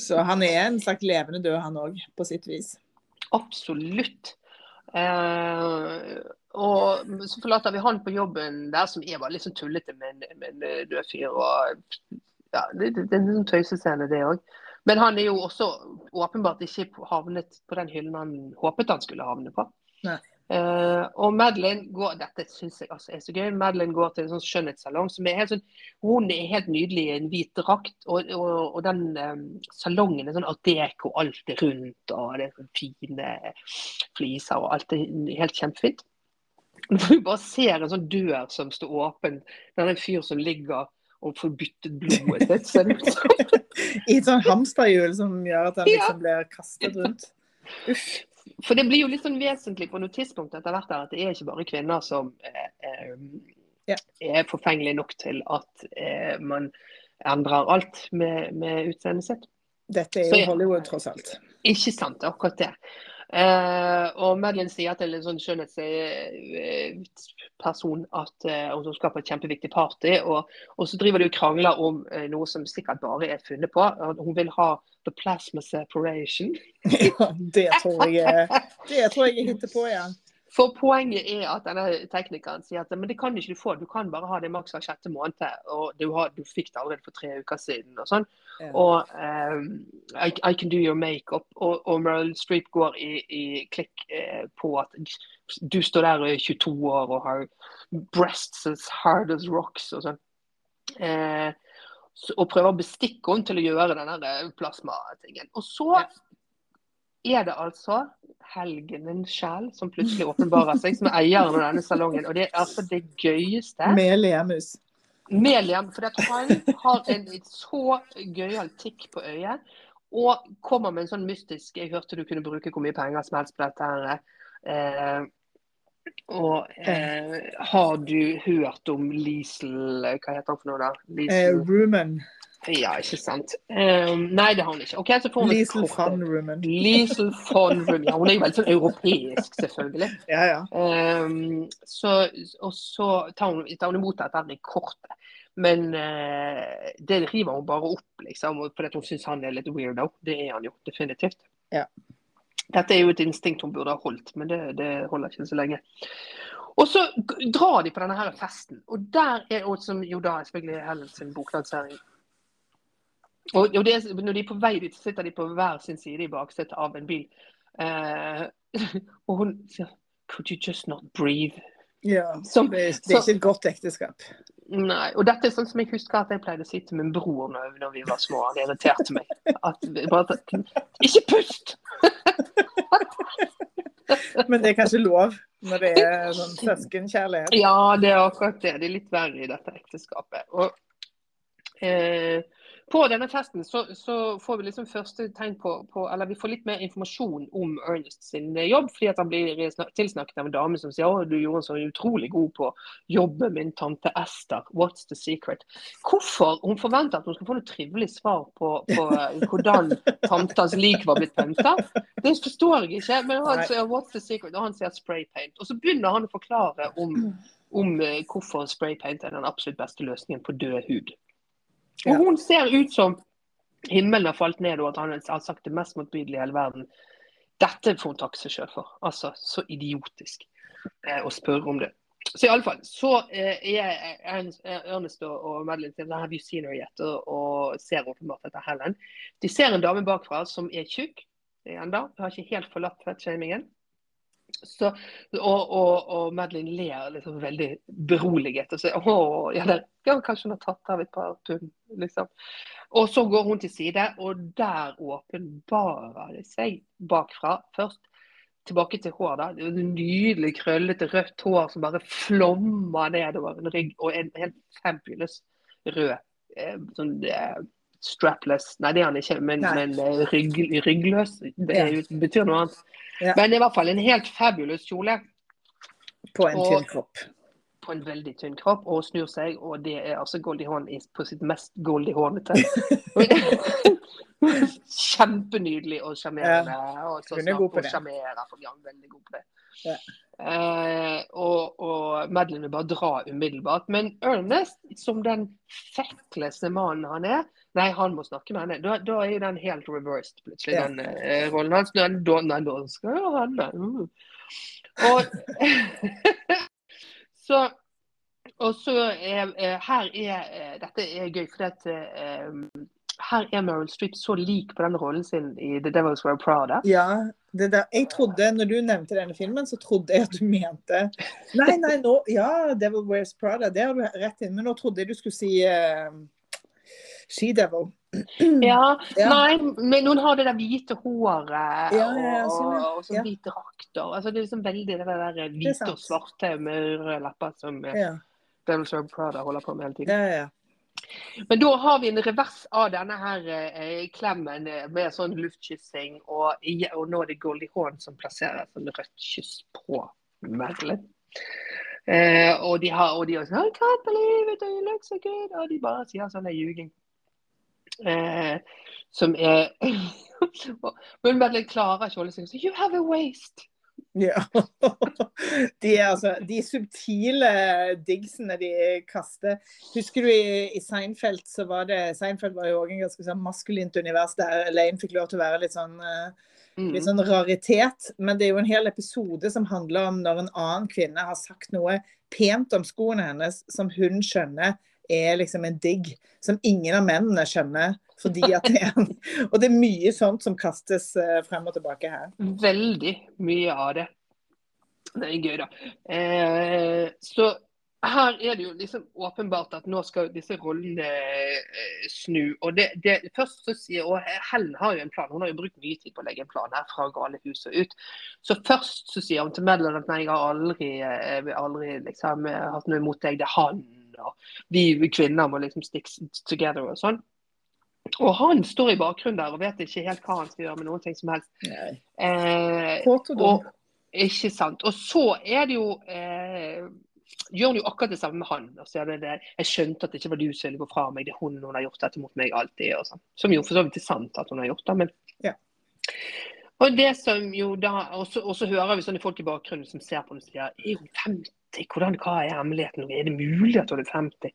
Så han er en slags levende død, han òg, på sitt vis. Absolutt. Eh, og så forlater vi han på jobben der, som er bare litt sånn tullete med en, med en død fyr. Og, ja, det, det, det er en sånn tøysescene, det òg. Men han er jo også åpenbart ikke havnet på den hyllen han håpet han skulle havne på. Nei. Eh, og Madeline går Dette synes jeg altså er så gøy. Madeline går til en sånn skjønnhetssalong som er helt sånn Hun er helt nydelig i en hvit drakt, og, og, og den um, salongen er sånn art deco, alt er rundt, og det er sånn fine fliser, og alt er helt kjempefint. Når du bare ser en sånn dør som står åpen, der er en fyr som ligger og får byttet blodet sitt, så er det liksom I et sånn hamsterhjul som gjør at han liksom blir kastet rundt. Uff. For det blir jo litt sånn vesentlig på noe tidspunkt etter hvert at det er ikke bare kvinner som eh, Ja. er forfengelige nok til at eh, man endrer alt med, med utseendet sitt. Dette er jo. Hollywood, tross alt. Ikke sant, akkurat det. Eh, og Madeline sier til en sånn skjønnhetsperson at eh, hun skal på et kjempeviktig party, og, og så driver de og krangler om eh, noe som sikkert bare er funnet på. Hun vil ha the plasma separation. Ja, det tror jeg Det tror jeg hittet på, ja. For poenget er at denne teknikeren sier at men det kan ikke du få, du kan bare ha det maks hver sjette måned. Og du, har, du fikk det allerede for tre uker siden. og sånn. Yeah. Og um, I, I can do your makeup. Og, og Meryl Streep går i, i klikk eh, på at du står der og er 22 år og har breasts as hard as rocks og sånn. Eh, og prøver å bestikke henne til å gjøre den der plasmatingen. Og så er det altså helgenen sjæl som plutselig åpenbarer seg, som er eieren av denne salongen. Og det er altså det gøyeste. Med leamus. Meliam, for at han har en så gøyal tikk på øyet. Og kommer med en sånn mystisk Jeg hørte du kunne bruke hvor mye penger som helst på dette. her. Eh, og eh, har du hørt om Liesel Hva heter han for noe, da? Eh, Rumen. Ja, ikke sant. Um, nei, det har hun ikke. Ok, så får Liesel von Rummen. Liesel von Rummen. Ja, hun er jo veldig sånn europeisk, selvfølgelig. Ja, ja. Um, så, og så tar hun, tar hun imot dette med kortet. Men uh, det river hun bare opp, liksom, fordi hun syns han er litt weirdo. Det er han jo definitivt. Ja. Dette er jo et instinkt hun burde ha holdt, men det, det holder ikke så lenge. Og så drar de på denne her festen, og der er jo som jo da selvfølgelig Helen sin boklansering. Og, og det, når de er på vei dit, så sitter de på hver sin side i baksetet av en bil. Eh, og hun sier Could you just not breathe? ja. Som, Det, det er så- ikke et godt ekteskap. Nei, og dette er sånn som jeg husker at jeg pleide å si til min bror når, når vi var små. Han irriterte meg. At, vi bare, ikke pust! Men det er kanskje lov når det er sånn søskenkjærlighet. Ja, det er akkurat det. Det er litt verre i dette ekteskapet. Og eh, på denne festen så, så får vi liksom første tegn på, på Eller vi får litt mer informasjon om Ernest sin eh, jobb, fordi at han blir tilsnakket av en dame som sier at du gjorde en så utrolig god på å jobbe min tante Esther. What's the secret? Hvorfor hun forventer at hun skal få noe trivelig svar på, på eh, hvordan tantas lik var blitt pynta. Det forstår jeg ikke. Men han sier what's the secret, og han sier spray paint. Og så begynner han å forklare om, om eh, hvorfor spray paint er den absolutt beste løsningen på død hud. Og Ja. hun ser ut som himmelen har falt ned, og at han har sagt det mest motbydelige i hele verden. Dette får hun takke seg sjøl for. Altså, så idiotisk eh, å spørre om det. Så i alle fall, så eh, er Ernest, Ernest og, Madeline til Have you seen her yet? Og, og ser åpenbart etter Helen. De ser en dame bakfra som er tjukk ennå. Har ikke helt forlatt fettshamingen. Så, og, og, og Madeline ler liksom veldig beroliget og sier å, ja, der, ja, kanskje hun har tatt av et par pund. Liksom. Og så går hun til side, og der åpenbarer det seg bakfra. Først tilbake til hår. da, Nydelig krøllete rødt hår som bare flommer nedover en rygg, og en helt fabulous rød eh, sånn eh, strapless Nei, det er han ikke, men, men eh, rygg, ryggløs. Det jo- betyr noe annet. Ja. Men i hvert fall en helt fabulous kjole På en Og- tynn kropp. på en veldig tynn kropp og snur seg, og det er altså Goldie Hawn på sitt mest Goldie Hawnete. Kjempenydelig og sjarmerende. og så Hun er snart god på det. for ja, hun veldig god på det. Ja. Eh, og, og Madeline vil bare dra umiddelbart. Men Ernest, som den fekkleste mannen han er, nei, han må snakke med henne. Da, da er jo den helt reversed, plutselig, Ja. den eh, rollen hans. Nei, da, nei, da skal jo henne. Mm. Og så og så er, eh, her er eh, Dette er gøy, for at, eh, her er Meryl Streep så lik på den rollen sin i The Devil's Wear Prada. Ja, jeg trodde, når du nevnte denne filmen, så trodde jeg at du mente Nei, nei, nå, ja, Devil Wears Prada, det har du rett inn, Men nå trodde jeg du skulle si uh, She-Devil. Ja, Ja. Nei, men noen har det der hvite håret Ja, ja, og, sånn, og sånn Ja. hvit drakt. og- Altså, det er liksom veldig det der er hvite og svarte med røde lepper som eh, Ja, Devil's Wear Prada holder på med hele tiden. ja, ja. Men da har vi en revers av denne her eh, klemmen eh, med sånn luftkyssing, og, og nå er det Goldie Hawn som plasserer sånn rødt kyss på Merlin. Eh, og de har og de har sånn I can't believe it, you look so good. Og de bare sier sånn ljuging. Eh, som er Hun bare klarer ikke å holde seg. You have a waste. Ja. De, altså, de subtile digsene de kaster. Husker du i, i Seinfeld så var det Seinfeld var jo også en ganske sånn maskulint univers der Elaine fikk lov til å være litt sånn, eh, Mm. litt sånn raritet. Men det er jo en hel episode som handler om når en annen kvinne har sagt noe pent om skoene hennes som hun skjønner er liksom en digg, som ingen av mennene skjønner. Fordi at det er Og det er mye sånt som kastes eh, frem og tilbake her. Veldig mye av det. Det er gøy, da. Eh, så her er det jo liksom åpenbart at nå skal disse rollene eh, snu. Og det, det, først så sier, og Helen har jo en plan, hun har jo brukt mye tid på å legge en plan her fra Galehus og ut. Så først så sier hun til Madeline at nei, jeg har aldri, eh, aldri liksom, hatt noe imot deg, det er han. Og vi kvinner må liksom stick together og sånn. Og han står i bakgrunnen der og vet ikke helt hva han skal gjøre med noen ting som helst. Eh, og ikke sant. Og så er det jo eh, gjør hun jo akkurat det samme med han. Og så er det jeg skjønte at det ikke var du som ville gå fra meg, det er hun hun har gjort dette mot meg alltid. sånn. Som jo for så vidt er sant at hun har gjort det, men Ja. Og det som jo da, og så, hører vi sånne folk i bakgrunnen som ser på den og sier er hun 50? Hvordan, hva er hemmeligheten? Er det mulig at hun er 50?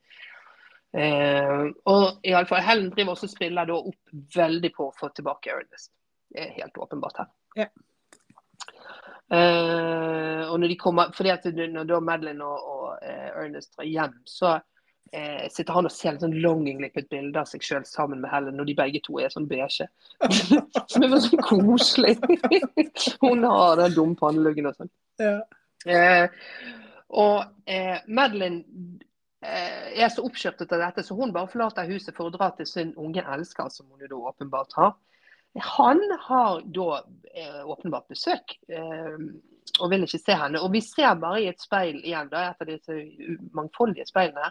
Eh, og i alle fall, Helen driver også spiller da opp veldig på å få tilbake Ernest. Det er helt åpenbart her. Ja. Eh, og når de kommer, fordi at når da Madeline og, og eh, Ernest drar hjem, så eh, sitter han og ser litt sånn longingly på et bilde av seg sjøl sammen med Helen, når de begge to er sånn beige. Som er sånn koselig. Hun har den dumme panneluggen og sånn. Ja. Eh, og eh, Madeline eh, er så oppskjørtet av dette, så hun bare forlater huset for å dra til sin unge elsker, som hun jo da åpenbart har. Han har da eh, åpenbart besøk, eh, og vil ikke se henne. Og vi ser bare i et speil igjen, da, et av disse mangfoldige speilene,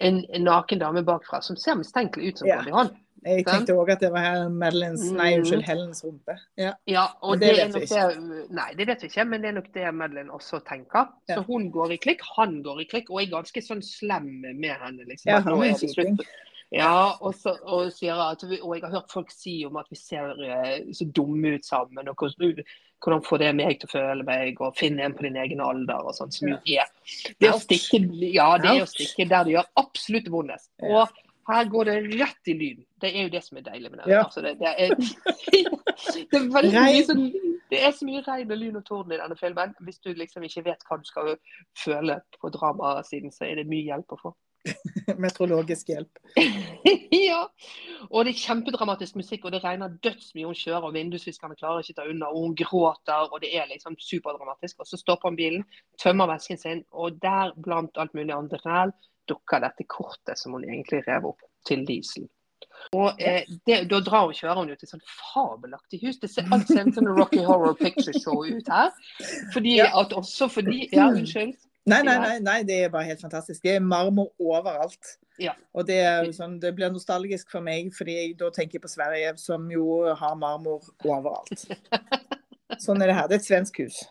en, en naken dame bakfra som ser mistenkelig ut som Ja. Conny Hawn. Jeg tenkte òg at det var Madelines, nei, Mm. unnskyld, Helens rumpe. Ja. Ja, og det, det vet vi det Nei, det vet vi ikke, men det er nok det Madeline også tenker. Ja. Så hun går i klikk, han går i klikk, og er ganske sånn slem med henne. liksom. Ja, han er det kjiping. Ja, og, så, og, sier at vi, og jeg har hørt folk si om at vi ser eh, så dumme ut sammen. og hvordan, får det meg til å føle meg, og finne en på din egen alder og sånn. Som jo er det å stikke, Ja, det er å stikke der det gjør absolutt vondest. Og her går det rett i lyn. Det er jo det som er deilig med det. Ja. Altså, det, det, er, det er veldig mye sånn det er så mye regn og lyn og torden i denne filmen. Hvis du liksom ikke vet hva du skal føle på dramasiden, så er det mye hjelp å få. Meteorologisk hjelp. ja. Og det er kjempedramatisk musikk, og det regner dødsmye. Hun kjører, og vindusviskerne klarer ikke ta unna, og hun gråter, og det er liksom superdramatisk. Og så stopper han bilen, tømmer vesken sin, og der, blant alt mulig annet ræl, dukker dette kortet som hun egentlig rev opp, til Diesel. Og eh, det, Da drar hun, kjører hun til et sånn fabelaktig hus. Det ser alt ser ut som en Rocky Horror Picture Show ut her. Fordi Ja. at også fordi Ja, unnskyld. Nei, nei, nei, nei, det er bare helt fantastisk. Det er marmor overalt. Ja. Og det, er sånn, det blir nostalgisk for meg, fordi jeg da tenker på Sverige, som jo har marmor overalt. Sånn er det her. Det er et svensk hus.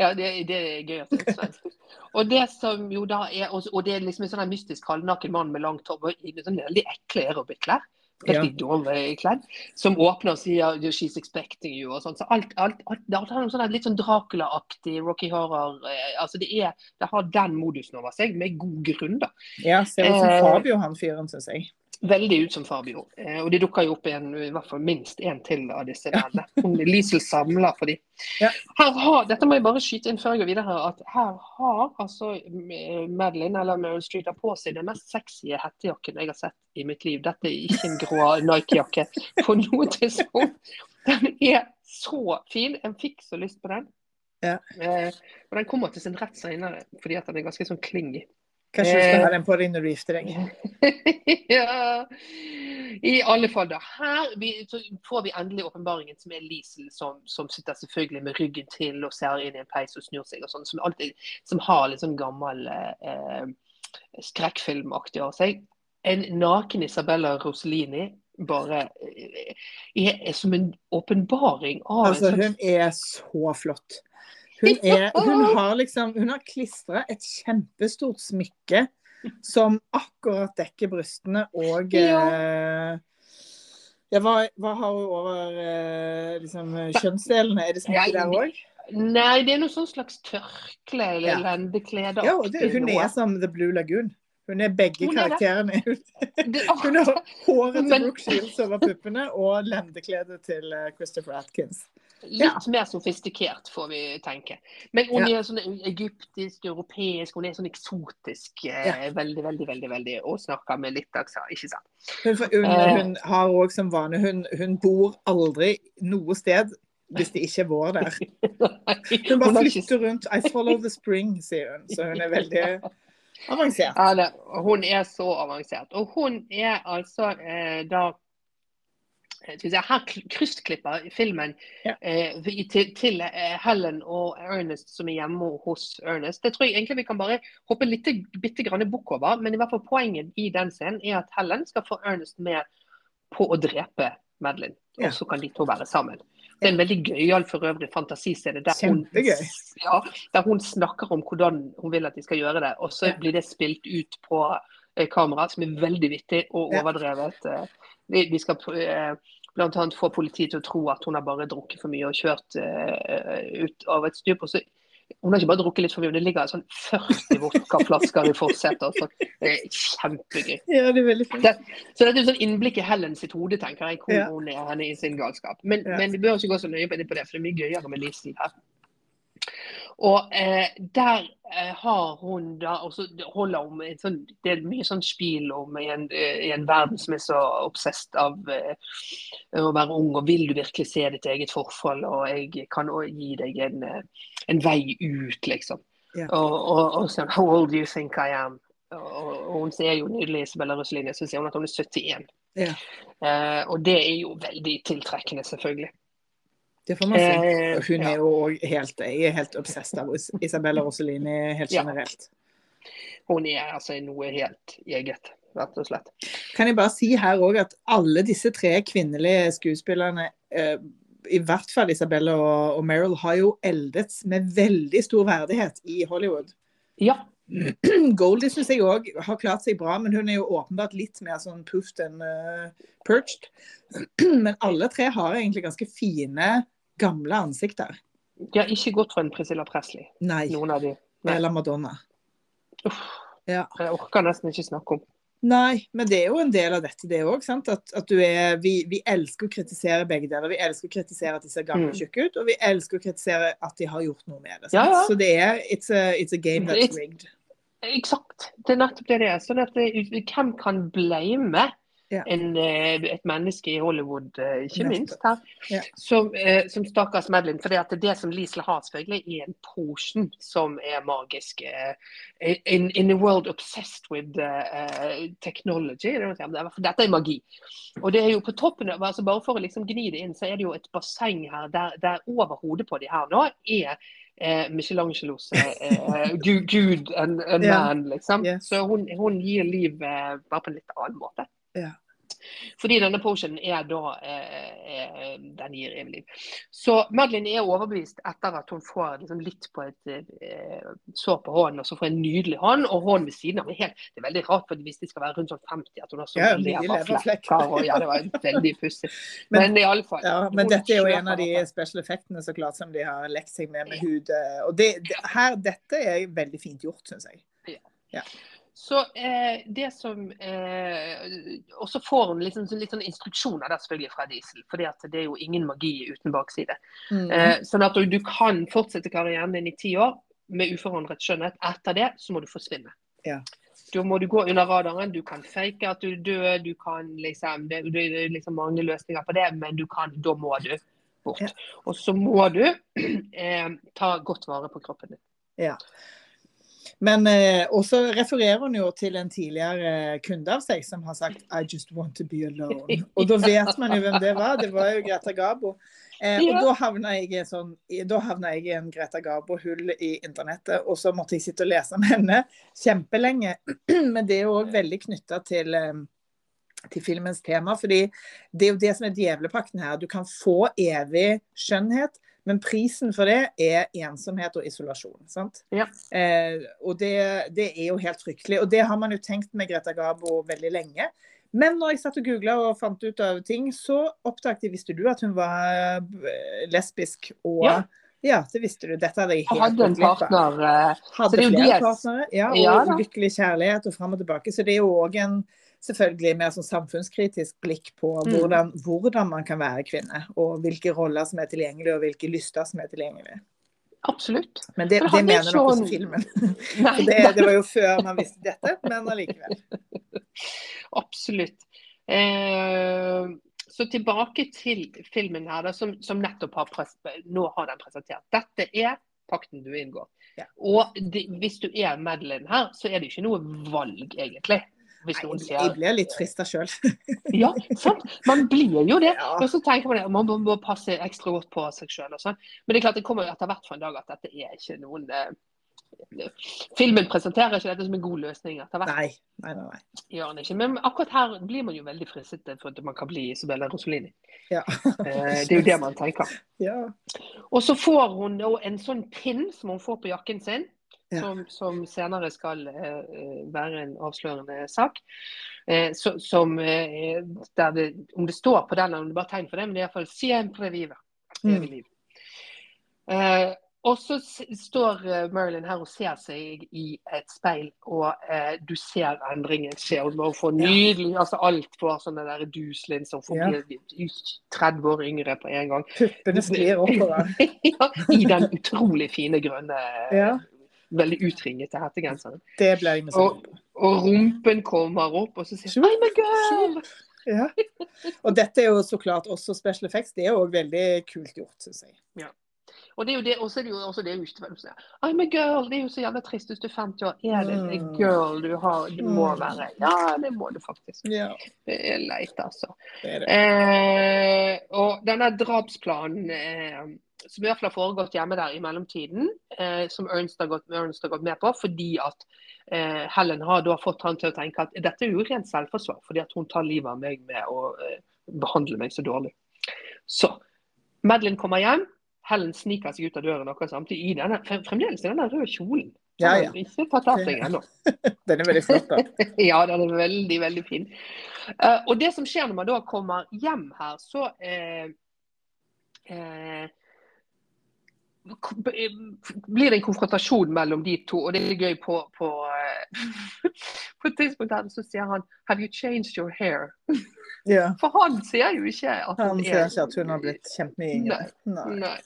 Ja, det, det er gøy at det er svensk. Og det som jo da er, og, det er liksom en sånn mystisk halvnaken mann med langt hår og i sånn veldig ekle aerobic-klær. Ja. Dårlig kledd. Som åpner og sier 'she's expecting you' og sånn. Så alt, alt, alt, det har noe sånn litt sånn Dracula-aktig Rocky Horror eh, altså det, er, det har den modusen over seg, med god grunn, da. Ja, ser ut som Eh, Fabio, han fyren, syns jeg. Veldig ut som Fabio. Eh, og det dukker jo opp en, i hvert fall minst én til av disse mennene. Liesel samler for de. Ja. Her har, dette må jeg bare skyte inn før jeg går videre. her, at Her har altså eh, Madeline eller Meryl Street har på seg den mest sexy hettejakken jeg har sett i mitt liv. Dette er ikke en grå Nike-jakke på noe tidspunkt. Den er så fin. Jeg fikk så lyst på den. Ja. Eh, og den kommer til sin rett senere, fordi at den er ganske sånn klingy. Kanskje du skal Eh. ha den på deg når du gifter deg. ja. I alle fall, da. Her vi, får vi endelig åpenbaringen som er Liesel, som, som sitter selvfølgelig med ryggen til og ser inn i en peis og snur seg og sånn. Som, alltid, som har litt sånn gammel eh, skrekkfilmaktig av seg. En naken Isabella Rossellini bare eh, er, er som en åpenbaring av Altså, en hun er så flott. Hun, er, hun har liksom Hun har klistra et kjempestort smykke som akkurat dekker brystene og ja. ja, hva, hva har hun over eh, liksom, kjønnsdelene? Er det smykke der òg? Nei, det er noe sånn slags tørkle eller Ja. lendeklede. Ja, det, hun er som The Blue Lagoon. Hun er begge Hun er karakterene. Hun har håret til Brooke Shields over puppene og lendekledet til eh, Christopher Atkins. Litt mer sofistikert, får vi tenke. Men hun er sånn egyptisk, europeisk, hun er sånn eksotisk. Eh, Ja. Veldig, veldig, veldig, veldig, og snakker med litt aksent, ikke sant. Hun, hun, Eh. hun har òg som vane hun, hun bor aldri noe sted hvis det ikke er vår der. Hun bare flytter rundt. I follow the spring, sier hun. Så hun er veldig avansert. Ja, hun er så avansert. Og hun er altså eh, da eh, Her krystklipper kryssklipper filmen Ja. eh, til, til eh, Helen og Ernest som er hjemme hos Ernest. Det tror jeg egentlig vi kan bare hoppe litt, bitte grann bukk over. Men i hvert fall poenget i den scenen er at Helen skal få Ernest med på å drepe Madeline. Ja. Og så kan de to være sammen. Det er en veldig gøyal for øvrig fantasiscene der ja, der hun snakker om hvordan hun vil at de skal gjøre det. Og så blir det spilt ut på eh, kamera, som er veldig vittig og overdrevet. De, de skal eh, bl.a. få politiet til å tro at hun har bare drukket for mye og kjørt uh, ut av et stup. og så hun har ikke bare drukket litt for mye, det ligger sånn 40 vodkaflasker i forsetet. Altså. Det er kjempegøy. Ja, det er veldig fint. Det, så dette er sånn innblikk i Helen sitt hode, tenker jeg, hvor Ja. hun er henne i sin galskap. Men, Ja. men vi bør ikke gå så nøye på det, på det, for det er mye gøyere med livsstil her. Og eh, der eh, har hun da også holder om en sånn, Det er mye sånn spil om i en, eh, i en verden som er så obsesst av eh, å være ung, og vil du virkelig se ditt eget forfall, og jeg kan også gi deg en, eh, en vei ut, liksom. Yeah. Og, og, og sånn How old do you think I am? Og, og hun sier jo nydelig Isabella Rossellini, så sier hun at hun er 71. Yeah. Eh, og det er jo veldig tiltrekkende, selvfølgelig. Det får man si. Eh, Hun er jo òg helt, jeg er helt obsessed av Is- Isabella Rossellini helt generelt. Hun er altså noe helt eget, rett og slett. Kan jeg bare si her òg at alle disse tre kvinnelige skuespillerne, eh, i hvert fall Isabella og, og Meryl, har jo eldes med veldig stor verdighet i Hollywood. Ja, Goldie syns jeg òg har klart seg bra, men hun er jo åpenbart litt mer sånn puffed enn uh, perched. Men alle tre har egentlig ganske fine, gamle ansikter. de har ikke gått for en Priscilla Presley, Nei. noen av de. Nei. Eller Madonna. Uff, Ja. jeg orker nesten ikke snakke om. Nei, men det er jo en del av dette, det òg. At, at du er vi, vi elsker å kritisere begge deler. Vi elsker å kritisere at de ser gamle og Mm. tjukke ut, og vi elsker å kritisere at de har gjort noe med det. Ja, ja. Så det er it's a, it's a game that's rigged. Eksakt. Det er nettopp det det er. Sånn at hvem kan blame Ja. en, eh, et menneske i Hollywood, eh, ikke Nettopp. minst her, Ja. som, eh, som stakkars Madeline. For det, at det som Liesel har, selvfølgelig, er en potion som er magisk. eh, In, in a world obsessed with uh, technology. er er- dette er magi. Og det er jo på toppen altså Bare for å liksom gni det inn, så er det jo et basseng her der, der over hodet på de her nå er eh, Michelangelos er eh, Gud, Gud and, and yeah. man, liksom. Yeah. Så hun, hun gir liv eh, bare på en litt annen måte. Ja. Fordi denne potionen er da eh, eh, Den gir evig liv. Så Madeline er overbevist etter at hun får liksom litt på et eh, sår på hånden, og så får en nydelig hånd, og hånden ved siden av. Helt, det er veldig rart, for hvis de skal være rundt sånn 50, at hun har så Ja, leverflekker. Og, ja, det var veldig pussig. Men- Men, i alle fall. Ja, men dette er jo en av de special effektene så klart som de har lekt seg med med hud. eh, Og det, det, her, dette er veldig fint gjort, syns jeg. Så eh, det som eh, Og så får hun sånn- litt sånn instruksjoner der selvfølgelig fra Diesel, for det er jo ingen magi uten bakside. Mm. Eh, sånn at du, du kan fortsette karrieren din i ti år med uforandret skjønnhet. Etter det så må du forsvinne. Ja. Da må du gå under radaren. Du kan fake at du dør, du kan liksom Det, det er liksom mange løsninger på det, men du kan, da må du bort. Ja. Og så må du eh, ta godt vare på kroppen din. Ja. Men eh, også refererer hun jo til en tidligere kunde av seg som har sagt I just want to be alone. Og da vet man jo hvem det var. Det var jo Greta Gabo. Eh, og Ja. da havna jeg sånn jeg i en Greta Garbo-hull i internettet, og så måtte jeg sitte og lese om henne kjempelenge. Men det er jo òg veldig knytta til eh, til filmens tema. fordi det er jo det som er djevlepakten her. Du kan få evig skjønnhet, men prisen for det er ensomhet og isolasjon. sant? Ja. Eh, og det, det er jo helt fryktelig. Og det har man jo tenkt med Greta Gabo veldig lenge. Men når jeg satt og googla og fant ut av ting, så oppdaget jeg, visste du at hun var eh, lesbisk og Ja. Ja, det visste du. Dette hadde jeg helt hadde en partner eh, Så Hadde er flere partnere, ja, og Ja lykkelig kjærlighet og fram og tilbake. Så det er jo òg en selvfølgelig mer sånn samfunnskritisk blikk på Mm. hvordan, hvordan man kan være kvinne. Og hvilke roller som er tilgjengelige, og hvilke lyster som er tilgjengelige. Absolutt. Men det, det mener nok også filmen. Nei, det, det var jo før man visste dette, men allikevel. Absolutt. Eh, så tilbake til filmen her, da, som, som nettopp har nå har den presentert. Dette er pakten du inngår. Ja. Og de, hvis du er Madeline her, så er det ikke noe valg, egentlig. Hvis noen jeg blir litt frista sjøl. Ja, sant? Man blir jo det. Ja. Og så tenker man at man må, må passe ekstra godt på seg sjøl. Men det er klart det kommer etter hvert for en dag at dette er ikke noen eh, Filmen presenterer ikke dette som en god løsning etter hvert. Nei, nei, nei. nei. Gjør den ikke. Men akkurat her blir man jo veldig fristet for at man kan bli Isabella Rosolini. Ja. Eh, det er jo det man tenker. ja. Og så får hun en sånn pinn som hun får på jakken sin. Som, som senere skal eh, være en avslørende sak. Eh, så, som, eh, det, om det står på den, eller om det bare er tegn for det, men det er iallfall 'siempre vive'. Mm. Evig liv. Eh, og så står eh, Marilyn her og ser seg i et speil, og eh, du ser endringen skje. Hun får nydelig altså Alt får sånne der duslin som får Ja. bli 30 år yngre på en gang. Puppene sklir oppover. ja, I den utrolig fine grønne, Ja. Veldig utringete hettegenseren. Det ble jeg med på. Og rumpen kommer opp, og så sier hun 'I'm a girl'. Ja. Og dette er jo så klart også special effects. Det er jo veldig kult gjort, syns jeg. Og det er jo det, også er det jo også det som I'm a girl. Det er jo så jævla trist hvis du er 50 år. Er det en Mm. girl du har? Det må Mm. være. Ja, det må du faktisk. Ja, Det er leit, altså. det er det. Eh, og denne drapsplanen eh, som i hvert fall har foregått hjemme der i mellomtiden, eh, som Ernst har, gått, Ernst har gått med på, fordi at eh, Helen har da fått han til å tenke at dette er jo rent selvforsvar, fordi at hun tar livet av meg med å eh, behandle meg så dårlig. Så Madeline kommer hjem. Helen sniker seg ut av døren akkurat samtidig i denne, fremdeles i denne røde kjolen. Ja, ja. Ikke tatt av seg ennå. Den er veldig flott, da. Ja, den er veldig, veldig fin. Uh, og det som skjer når man da kommer hjem her, så uh, b- blir det en konfrontasjon mellom de to. Og det er gøy på På, eh, på et tidspunkt her så sier han 'Have you changed your hair?' Yeah. For han sier jo ikke at Han hun ser sier ikke at hun har blitt kjempemye yngre. Nei. Nei.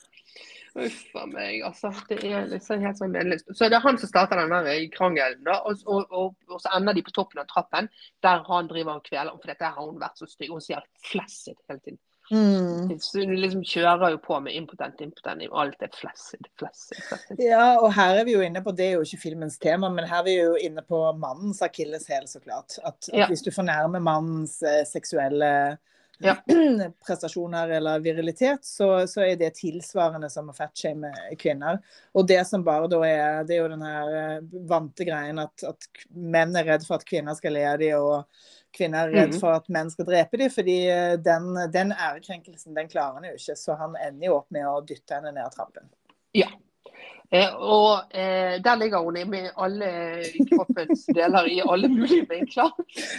Uff a meg. Altså, det er liksom helt sånn meningsløst. Så det er han som starter den der krangelen, da. Og, og, og, og så ender de på toppen av trappen, der han driver og kveler. For dette har hun vært så stygg. Hun sier 'flasset' hele tiden. Mm. Hun liksom kjører jo på med impotent, impotent. Alt er flaccid, flaccid, flaccid. Ja, og her er vi jo inne på, det er jo ikke filmens tema, men her er vi jo inne på mannens akilleshæl, så klart. At, at Ja. hvis du fornærmer mannens eh, seksuelle Ja. prestasjoner eller virilitet, så, så er det tilsvarende som å fatshame kvinner. Og det som bare da er, det er jo den her eh, vante greien at, at menn er redd for at kvinner skal le av dem, og kvinner er redd Mhm. for at menn skal drepe dem, fordi eh, den, den ærekrenkelsen, den klarer han jo ikke. Så han ender jo opp med å dytte henne ned trappen. Eh, og eh, der ligger hun med alle kroppens deler i alle mulige vinkler.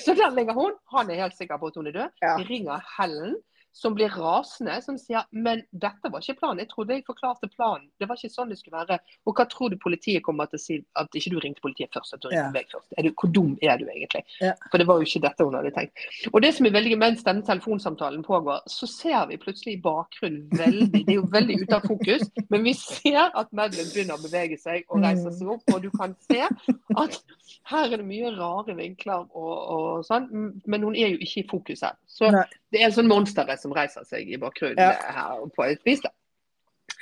Så der ligger hun. Han er helt sikker på at hun er død. Ja. Ringer Helen, som blir rasende, som sier men dette var ikke planen. Jeg trodde jeg forklarte planen. Det var ikke sånn det skulle være. Og hva tror du politiet kommer til å si at ikke du ringte politiet først? at du ringte Ja. meg først? Er du, hvor dum er du egentlig? Ja. For det var jo ikke dette hun hadde tenkt. Og det som er veldig Mens denne telefonsamtalen pågår, så ser vi plutselig i bakgrunnen veldig Det er jo veldig ute av fokus, men vi ser at Madeline begynner å bevege seg og reiser seg opp. Og du kan se at her er det mye rare vinkler og, og sånn, men hun er jo ikke i fokus her. Så Nei. det er en sånn monster som reiser seg i bakgrunnen Ja. her på et vis.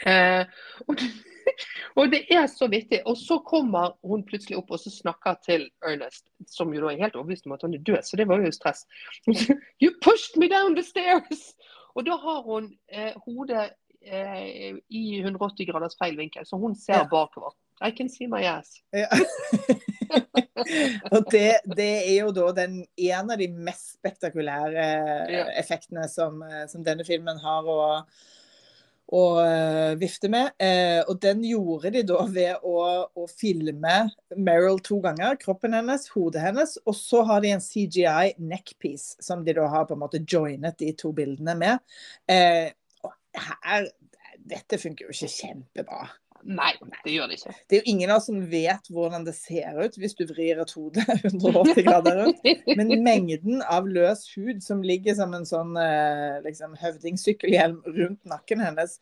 Eh, og, og det er så vittig. Og så kommer hun plutselig opp og så snakker til Ernest, som jo da er helt overbevist om at han er død, så det var jo stress. You pushed me down the stairs! Og da har hun eh, hodet eh, i 180 graders feil vinkel, så hun ser Ja. bakover. I can see my ass. Ja. og det, det er jo da den en av de mest spektakulære Ja. effektene som, eh, som denne filmen har å, å eh, vifte med. Eh, og den gjorde de da ved å, å filme Meryl to ganger. Kroppen hennes, hodet hennes. Og så har de en CGI neckpiece som de da har på en måte joinet de to bildene med. Eh, og her Dette funker jo ikke kjempebra. Nei, det gjør det ikke. Det er jo ingen av oss som vet hvordan det ser ut hvis du vrir et hode 180 grader rundt. Men mengden av løs hud som ligger som en sånn eh, liksom, høvdingsykkelhjelm rundt nakken hennes,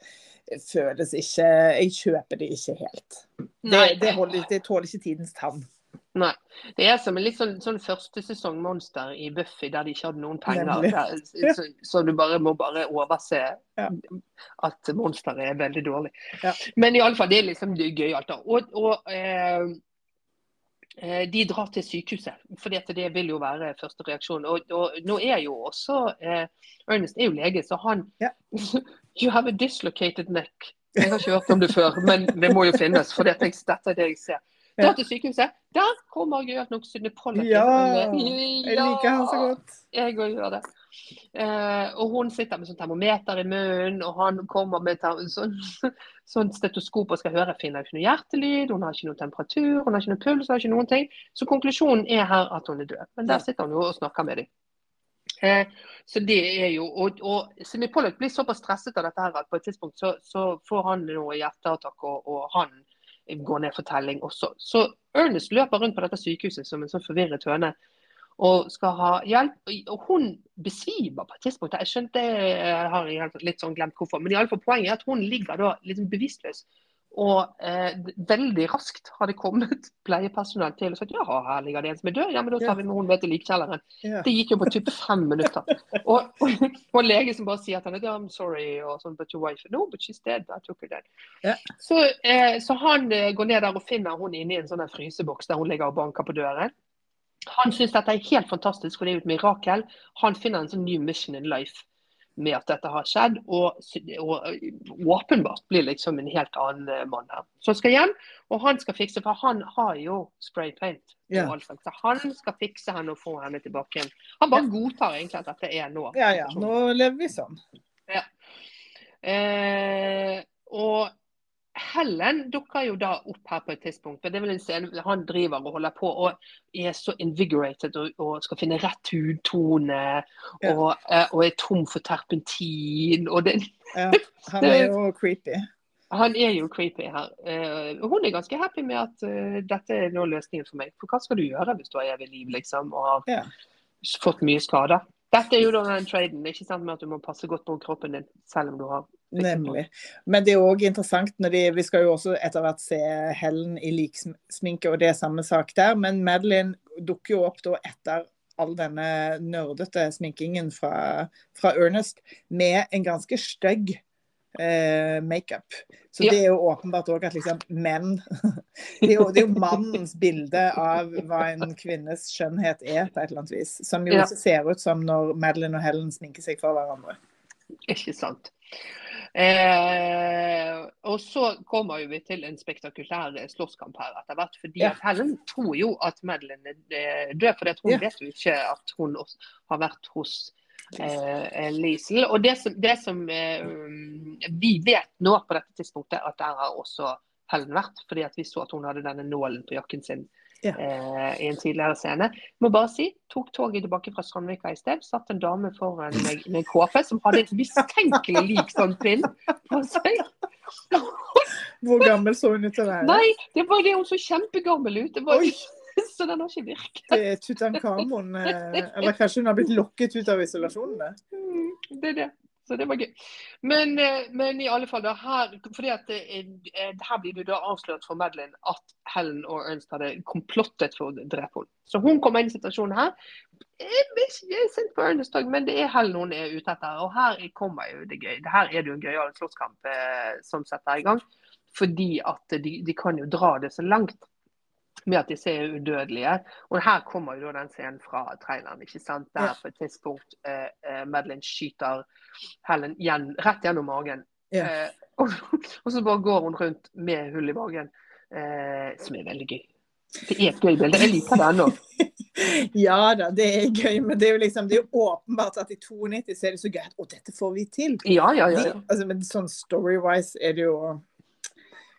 eh, føles ikke Jeg kjøper det ikke helt. Det, det, holder, det tåler ikke tidens tann. Nei. Det er som en litt sånn, sånn første sesongmonster i Buffy, der de ikke hadde noen penger. Der, så, så du bare må bare overse Ja. at monsteret er veldig dårlig. Ja. Men iallfall, det er liksom det er gøyalt. Og, og eh, eh, de drar til sykehuset, for det vil jo være første reaksjon. Og, og nå er jo også eh, Ernest er jo lege, så han Ja. You have a dislocated neck. Jeg har ikke hørt om det før, men det må jo finnes. For dette, dette er det jeg ser. Dra til sykehuset. Der kommer gøyalt nok Synne Pollock. Ja, Ja, jeg liker han så godt. Jeg òg gjør det. Eh, og hun sitter med sånn termometer i munnen, og han kommer med sånn, sånn stetoskop og skal høre. Finner ikke noe hjertelyd, hun har ikke noe temperatur, hun har ikke noe puls, hun har ikke noen ting. Så konklusjonen er her at hun er død. Men der sitter hun jo og snakker med dem. Eh, så det er jo, og, og Simi Pollock blir såpass stresset av dette her at på et tidspunkt så, så får han noe hjerteattakk, og, og han går ned for telling også. Så Ernest løper rundt på dette sykehuset som en sånn forvirret høne og skal ha hjelp. Og hun besvimer på et tidspunkt. Jeg skjønte, jeg har litt sånn glemt hvorfor, men i alle fall poenget er at hun ligger da litt bevisstløs. Og eh, veldig raskt har det kommet pleiepersonell til og sagt ja, her ligger det en som er død. Ja, men da tar vi med hun med til likkjelleren. Ja. Det gikk jo på typ fem minutter. Og, og, og lege som bare sier at til henne I'm sorry, og sånn, but your wife No, but she's dead. I took her dead. Ja. Så, eh, så han eh, går ned der og finner hun inne i en sånn fryseboks der hun ligger og banker på døren. Han syns dette er helt fantastisk, for det er jo et mirakel. Han finner en sånn ny mission in life med at dette har skjedd, og, og åpenbart blir liksom en helt annen eh, mann her. Så skal hjem, og han skal fikse, for han har jo spray paint. Ja. alt. Så han skal fikse henne og få henne tilbake igjen. Han bare godtar egentlig at dette er nå. Ja, ja. Nå lever vi sånn. Eh, og Helen dukker jo da opp her på et tidspunkt. for det er vel en scene Han driver og holder på og er så invigorated og, og skal finne rett hudtone. Ja. Og, eh, og er tom for terpentin. og det, Ja, han er jo creepy. Han er jo creepy her. Eh, hun er ganske happy med at eh, dette er nå løsningen for meg. For hva skal du gjøre hvis du har evig liv, liksom, og har Ja. fått mye skader? Dette er jo da den traden, ikke sant, med at du må passe godt på kroppen din, selv om du har Nemlig. Men det er òg interessant når de Vi skal jo også etter hvert se Helen i liksminke, og det er samme sak der. Men Madeline dukker jo opp da etter all denne nerdete sminkingen fra, fra Ernest med en ganske stygg eh, makeup. Så det er jo åpenbart òg at liksom menn det er, jo, det er jo mannens bilde av hva en kvinnes skjønnhet er, på et eller annet vis. Som jo Ja. ser ut som når Madeline og Helen sminker seg for hverandre. Ikke sant. Eh, og så kommer vi til en spektakulær slåsskamp her etter hvert. fordi Ja. Helen tror jo at Madeline er død, for hun Ja. vet jo ikke at hun har vært hos eh, Liesel. Og det som, det som eh, vi vet nå på dette tidspunktet, at der har også Helen vært. fordi at vi så at hun hadde denne nålen på jakken sin Ja. eh, i en tidligere scene. Må bare si, tok toget tilbake fra Sandvika i sted. Satt en dame foran meg med kåpe som hadde et mistenkelig lik sånn pinn på seg. Hvor gammel så hun ut til å være? Nei, det var det hun så kjempegammel ut. Det var, Oi. så den har ikke virket. Det er Tutankhamon. eh, Eller kanskje hun har blitt lokket ut av isolasjonen? Mm, Det er det. Så det var gøy. Men, eh, men i alle fall, da, her, fordi at er- eh, her blir det da avslørt for Madeline at Helen og Ernst hadde komplottet for å drepe henne. Så hun kommer inn i situasjonen her. Jeg er sint på Ernest men det er Helen hun er ute etter. Og her kommer jo det gøy. Her er det jo en gøyal slåsskamp eh, som setter i gang. Fordi at de, de kan jo dra det så langt med at disse er udødelige. Og her kommer jo da den scenen fra traileren. ikke sant? Der på et tidspunkt eh, eh, Madeline skyter Helen igjen, rett gjennom magen. Yeah. Eh, og, og så bare går hun rundt med hull i magen, eh, som er veldig gøy. Det er et gøy bilde. Jeg liker det ennå. Ja da, det er gøy, men det er jo liksom, det er jo åpenbart at i 92 så er det så gøy at å, dette får vi til. Ja, ja, ja. De, altså, men sånn story-wise er det jo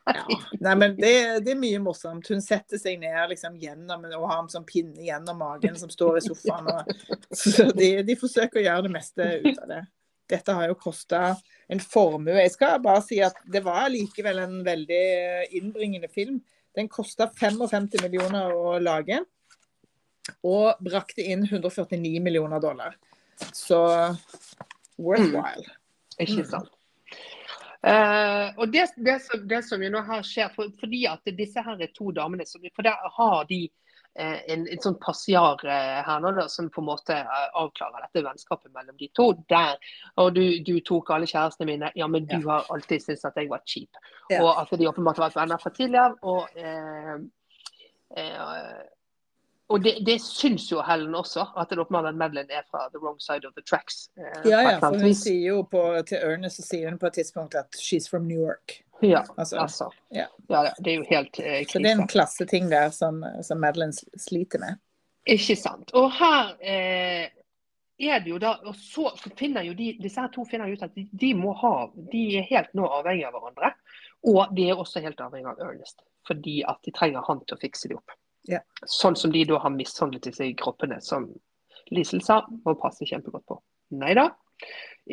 ja. Nei, men det, det er mye morsomt. Hun setter seg ned liksom gjennom og har en sånn pinne gjennom magen som står i sofaen. Og, så de, de forsøker å gjøre det meste ut av det. Dette har jo kosta en formue. Jeg skal bare si at det var likevel en veldig innbringende film. Den kosta 55 millioner å lage, og brakte inn 149 millioner dollar. Så worthwhile. Ikke Mm. sant. Eh, og det, det, som, det som jo nå her skjer, for, fordi at disse her er to damene, som, for der har de uh, en, en sånn passiar uh, her nå, da, som på en måte avklarer dette vennskapet mellom de to. Der, og du, du tok alle kjærestene mine, ja, men du har alltid syntes at jeg var cheap. Ja. Og at de åpenbart har vært venner fra tidligere. og og det, det syns jo Helen også, at det åpenbart at Madeline er fra the wrong side of the tracks. eh, Ja, ja, for hun sier jo på, til Ernest sier hun på et tidspunkt at 'she's from New York'. Ja, Altså, altså. ja. Ja, det er jo helt eh, Så det er en krise. klasseting der som, som Madeline sliter med. Ikke sant. Og her eh, er det jo da Og så finner jo de disse her to finner ut at de, de må ha De er helt nå avhengig av hverandre. Og de er også helt avhengig av Ernest. Fordi at de trenger han til å fikse det opp. Ja. Sånn som de da har mishandlet disse kroppene, som Lisel sa, må passe kjempegodt på. Nei da,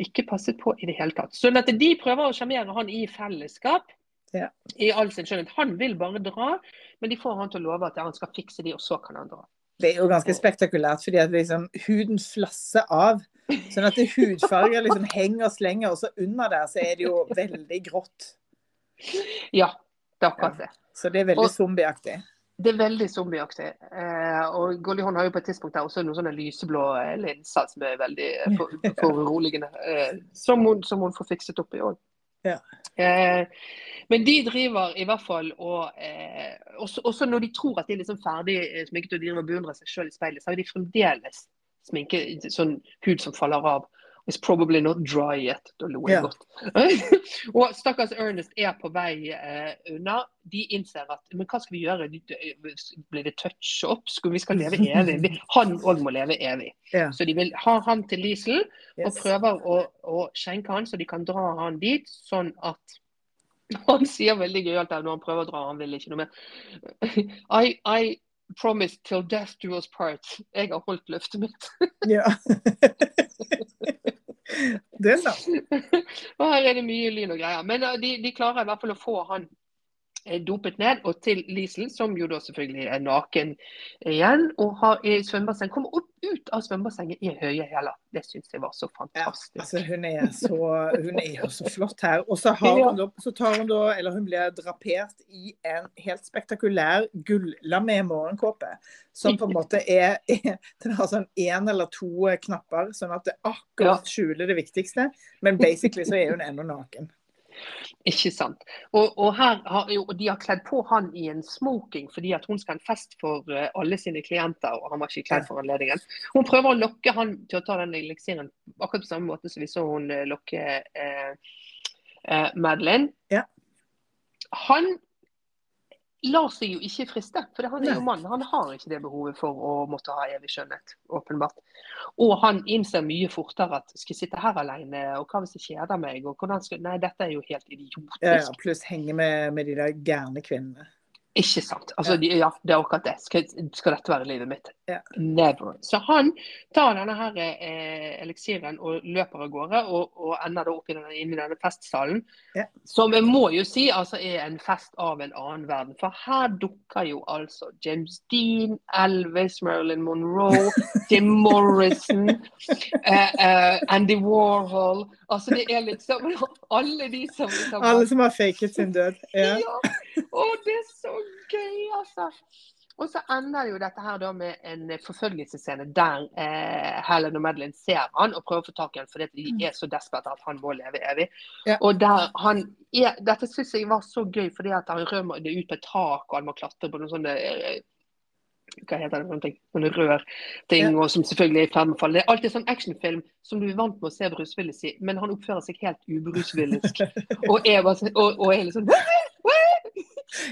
ikke passet på i det hele tatt. Sånn at de prøver å sjarmere han i fellesskap. Ja. I all sin skjønnhet. Han vil bare dra, men de får han til å love at han skal fikse de, og så kan han dra. Det er jo ganske spektakulært, fordi at liksom, huden flasser av. Sånn at hudfarger liksom henger og slenger, og så under der så er det jo veldig grått. Ja, det er akkurat det. Så det er veldig zombieaktig. Det er veldig zombieaktig. Eh, og Goldie har jo på et tidspunkt der også noen sånne lyseblå eh, linser som er veldig foruroligende. for- foruroligende. Eh, som, hun, som hun får fikset opp i òg. Ja. Eh, men de driver i hvert fall og eh, også, også når de tror at de er liksom ferdig eh, sminket og de driver og beundrer seg selv i speilet, så har de fremdeles sminke, sånn hud som faller av. It's probably not dry yet. Da lo jeg yeah. godt. og stakkars Ernest er på vei uh, unna. De innser at men hva skal vi gjøre? De- Blir det touch-up? Skal vi skal leve evig? Han òg må leve evig. Yeah. Så de vil ha han til Liesel og prøver å, å skjenke han så de kan dra han dit, sånn at han sier veldig gøyalt når han prøver å dra, han vil ikke noe mer. I, I promise till death do us part. Jeg har holdt løftet mitt. Det er sant. og her er det mye lyn og greier. Men uh, de, de klarer i hvert fall å få han eh, dopet ned, og til Liesel, som jo da selvfølgelig er naken igjen, og har i svømmebasseng. Kommer opp ut av svømmebassenget i høye hæler. Det syns jeg var så fantastisk. Altså, hun er så Hun er jo så flott her. Og så, har hun da, så tar hun da Eller hun blir drapert i en helt spektakulær gullamé morgenkåpe. Som på en måte er, er Den har sånn én eller to knapper, sånn at det akkurat skjuler det viktigste. Men basically så er hun ennå naken. Ikke sant. Og, og her har jo, de har kledd på han i en smoking fordi at hun skal ha en fest for uh, alle sine klienter, og han var ikke kledd for anledningen. Hun prøver å lokke han til å ta den eliksiren akkurat på samme måte som vi så hun lokke lokke eh, Madeline. Ja. Han lar seg jo ikke friste, for han er jo mann. Han har ikke det behovet for å måtte ha evig skjønnhet, åpenbart. Og han innser mye fortere at skal jeg sitte her alene, og hva hvis jeg kjeder meg? og hvordan skal... Nei, dette er jo helt idiotisk. Ja, ja, pluss henge med, med de der gærne kvinnene. Ikke sant. Altså, ja. ja, det er akkurat det. Skal, skal dette være livet mitt? Ja. Never. Så han tar denne her eh, eliksiren og løper av gårde, og, og ender da opp i denne, inn i denne festsalen. Ja. Som jeg må jo si altså, er en fest av en annen verden. For her dukker jo altså James Dean, Elvis, Marilyn Monroe, Jim Morrison, eh, eh, Andy Warhol Altså det er liksom alle de som liksom Alle som har faket sin død. Ja. Ja. Å, det er så gøy, altså. Og så ender jo dette her da med en forfølgelsesscene der eh, Helen og Madeline ser han og prøver å få tak i han fordi de er så desperate at han må leve evig. Ja. Og der han er, Dette syns jeg var så gøy fordi at han rømmer det ut på et tak og han må klatre på noen sånne eh, hva heter det, sånne ting, sånne rør ting, og som selvfølgelig er i ferd med å falle. Det er alltid sånn actionfilm som du er vant med å se Bruce Willis i, men han oppfører seg helt u-Bruce Willis. og, er bare, og, og er liksom sånn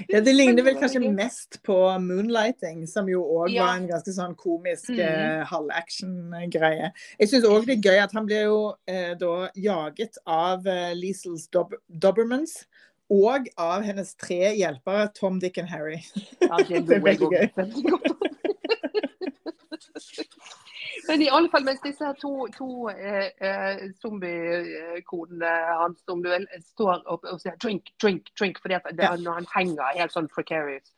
Ja, det ligner vel kanskje mest på 'Moonlighting', som jo òg Ja. var en ganske sånn komisk mm. eh, halvaction-greie. Jeg syns òg det er gøy at han blir jo eh, da jaget av eh, Liesels Dob Dobermans. Og av hennes tre hjelpere, Tom, Dick og Harry. Ja, det Det er lo jeg veldig gøy. Men i alle fall mens disse her to, to eh, eh, hans, om du står og, og sier 'drink, drink, drink', fordi at det, når han henger helt sånn precarious.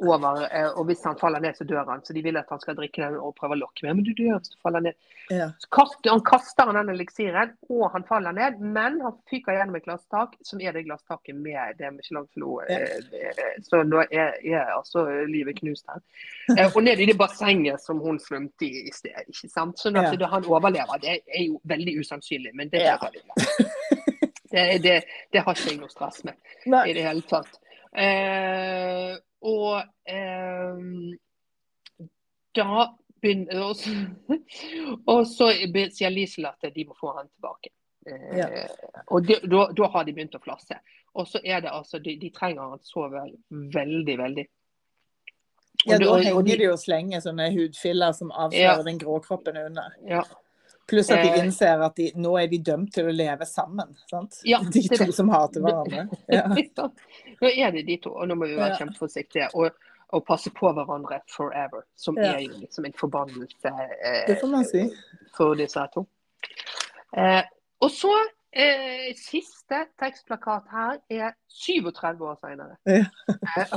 Over, eh, og hvis han faller ned, så dør han. Så de vil at han skal drikke den og prøve å lokke med. Men du dør hvis du faller ned. Ja. Så kaster, han kaster han den eliksiren, og han faller ned, men han fyker gjennom et glasstak, som er det glasstaket med det Michelin-flo. Ja. Eh, så nå er, er altså livet knust her. Eh, og ned i det bassenget som hun svømte i i sted. ikke sant? Sånn at Ja. det, han overlever, det er jo veldig usannsynlig, men det, gjør er det, det, det har ikke jeg noe stress med i det hele tatt. Eh, og eh, da begynner og så, og så sier Liesel at de må få han tilbake. Eh, Ja. Og da har de begynt å flasse. Og så er det altså De, de trenger han så vel, veldig, veldig. Og ja, da henger de- de slenge slenger sånne hudfiller som avslører Ja. den grå kroppen under. Ja. Pluss at de Eh. innser at de, nå er de dømt til å leve sammen. Sant? Ja, de to som hater hverandre. Ja. Nå er det de to, og nå må vi være Ja. kjempeforsiktige. Og, og passe på hverandre forever. Som er jo liksom en forbannelse eh, Det får man si. for disse to. Eh, og så eh, Siste tekstplakat her er 37 år senere. Ja.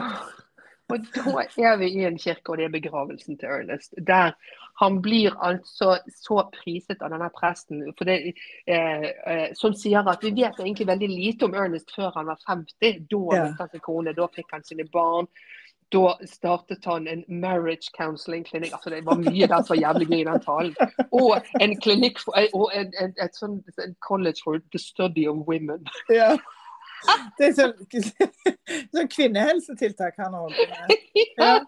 Og da er vi i en kirke, og det er begravelsen til Ernest. Der han blir altså så priset av denne presten det, eh, eh, som sier at vi vet egentlig veldig lite om Ernest før han var 50. Da Ja. mistet han sin kone, da fikk han sine barn. Da startet han en marriage counseling-klinikk. Altså, det var mye der som var jævlig gøy i den talen. Og en klinikk for, og en, en, et sånn en college for the study of women. Ja. Det er sånn, sånn kvinnehelsetiltak han holder med. Ja.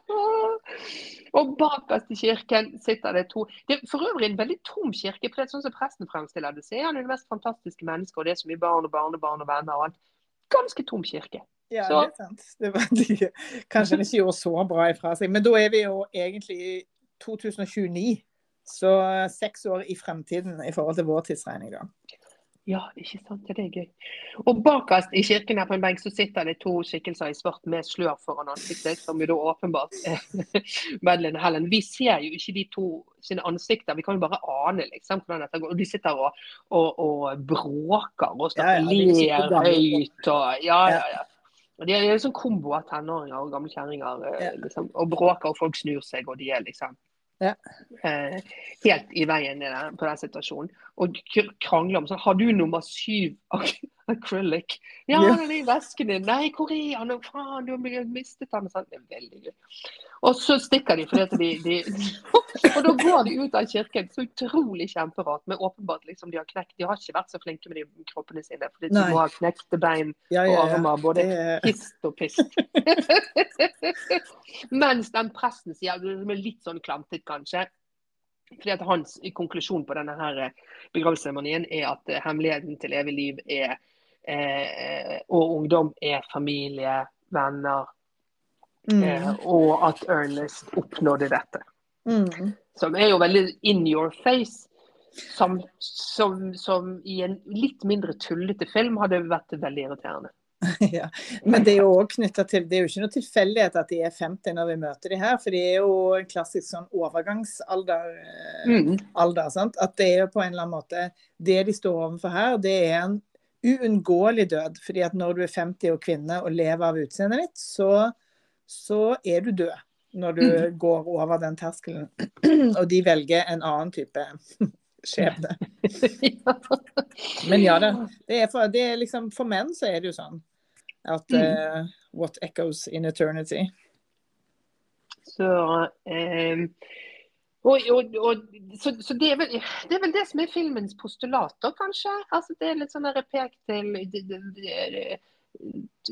og bakerst i kirken sitter det to Det er for øvrig en veldig tom kirke. for det er sånn som Presten fremstiller det, så er han jo det mest fantastiske mennesket, og det er så mye barn og barnebarn og venner og alt. Ganske tom kirke. Ja, Så- det er sant. Det var de, kanskje han ikke gjorde så bra ifra seg. Men da er vi jo egentlig i 2029. Så seks år i fremtiden i forhold til vår tidsregning, da. Ja, ikke sant. Ja, Det er gøy. Og bakerst i kirken her på en benk så sitter det to skikkelser i svart med slør foran ansiktet, som jo da åpenbart er Madeleine og Helen. Vi ser jo ikke de to sine ansikter, vi kan jo bare ane liksom hvordan dette går. Og de sitter og, og, og bråker og Ja, ja, ler høyt og Ja, ja, Ja. ja. De er en sånn kombo av tenåringer og gamle kjerringer. eh, Liksom, og bråker, og folk snur seg, og de er liksom Ja. eh, helt i veien i den, på den situasjonen. Og krangle om sånn Har du nummer syv acrylic? Ja, Ja. den er i vesken din. Nei, hvor er han? Faen, du har mistet den. Sånn. Det er veldig gøy. Og så stikker de fordi de, de Og da går de ut av kirken. Så utrolig kjemperart. Men åpenbart liksom de har knekt De har ikke vært så flinke med de kroppene sine. Fordi de må ha knekte bein Ja, og ja, og armer. Både pist og pist. Mens den presten sier, som er litt sånn klantet kanskje, fordi at hans konklusjon på denne her eh, begravelsesseremonien er at eh, hemmeligheten til evig liv er, eh, og ungdom er familie, venner, eh, mm, og at Ernest oppnådde dette. mm. Som er jo veldig in your face. Som, som, som i en litt mindre tullete film hadde vært veldig irriterende. Ja. Men det er jo også knyttet til Det er jo ikke noe tilfeldighet at de er 50 når vi møter de her, for de er jo en klassisk sånn overgangsalder. eh, Mm. alder, sant? At det er jo på en eller annen måte Det de står overfor her, det er en uunngåelig død. fordi at når du er 50 og kvinne og lever av utseendet ditt, så, så er du død når du Mm. går over den terskelen. og de velger en annen type skjebne. Men ja da. Det er for, det er liksom, for menn så er det jo sånn at eh, What echoes in eternity. Så, eh, og, og, og, så, så det, er vel, det er vel det som er filmens postulater, kanskje? Altså, det er litt sånn repek pek til det, det, det,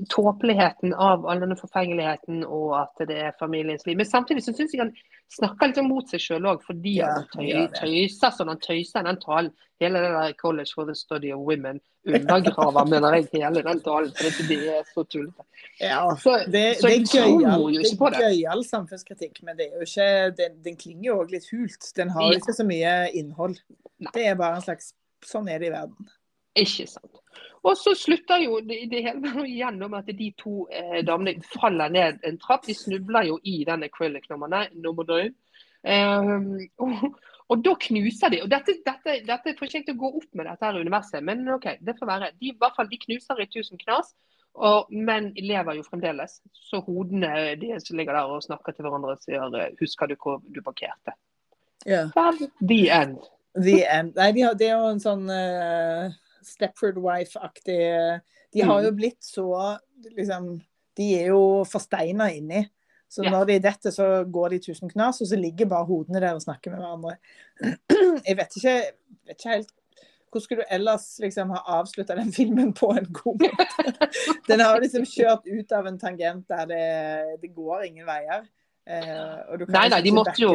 tåpeligheten av all denne forfengeligheten og at det er familiens liv. Men samtidig så syns jeg han snakker litt mot seg sjøl òg, fordi Ja, han tøy, tøyser sånn han tøyser den talen. Hele det der 'College for the Study of Women' undergraver, mener jeg, hele den talen. For det er så tullete. Ja, Så, det, så det er jo det er gøyal samfunnskritikk, men det er jo ikke, den, den klinger jo òg litt hult. Den har jo Ja. ikke så mye innhold. Nei. Det er bare en slags Sånn er det i verden. Ikke sant. Og så slutter jo det, hele gjennom at de to eh, damene faller ned en trapp. De snubler jo i den acrylic nummer døgn. Eh, og, og da knuser de. Og dette, dette, dette får ikke jeg til å gå opp med dette her universet, men OK, det får være. De, i hvert fall, de knuser i tusen knas, og, men lever jo fremdeles. Så hodene de som ligger der og snakker til hverandre, sier eh, 'Husker du hvor du parkerte?' Ja. Vel, the end. The end. Nei, de har, det er jo en sånn uh, Stepford Wife-aktig De har jo blitt så liksom De er jo forsteina inni. Så når de detter, så går de tusen knas, og så ligger bare hodene der og snakker med hverandre. Jeg vet ikke, vet ikke helt Hvordan skulle du ellers liksom ha avslutta den filmen på en god måte? Den har liksom kjørt ut av en tangent der det, det går ingen veier. Eh, Nei, nei, liksom de måtte jo.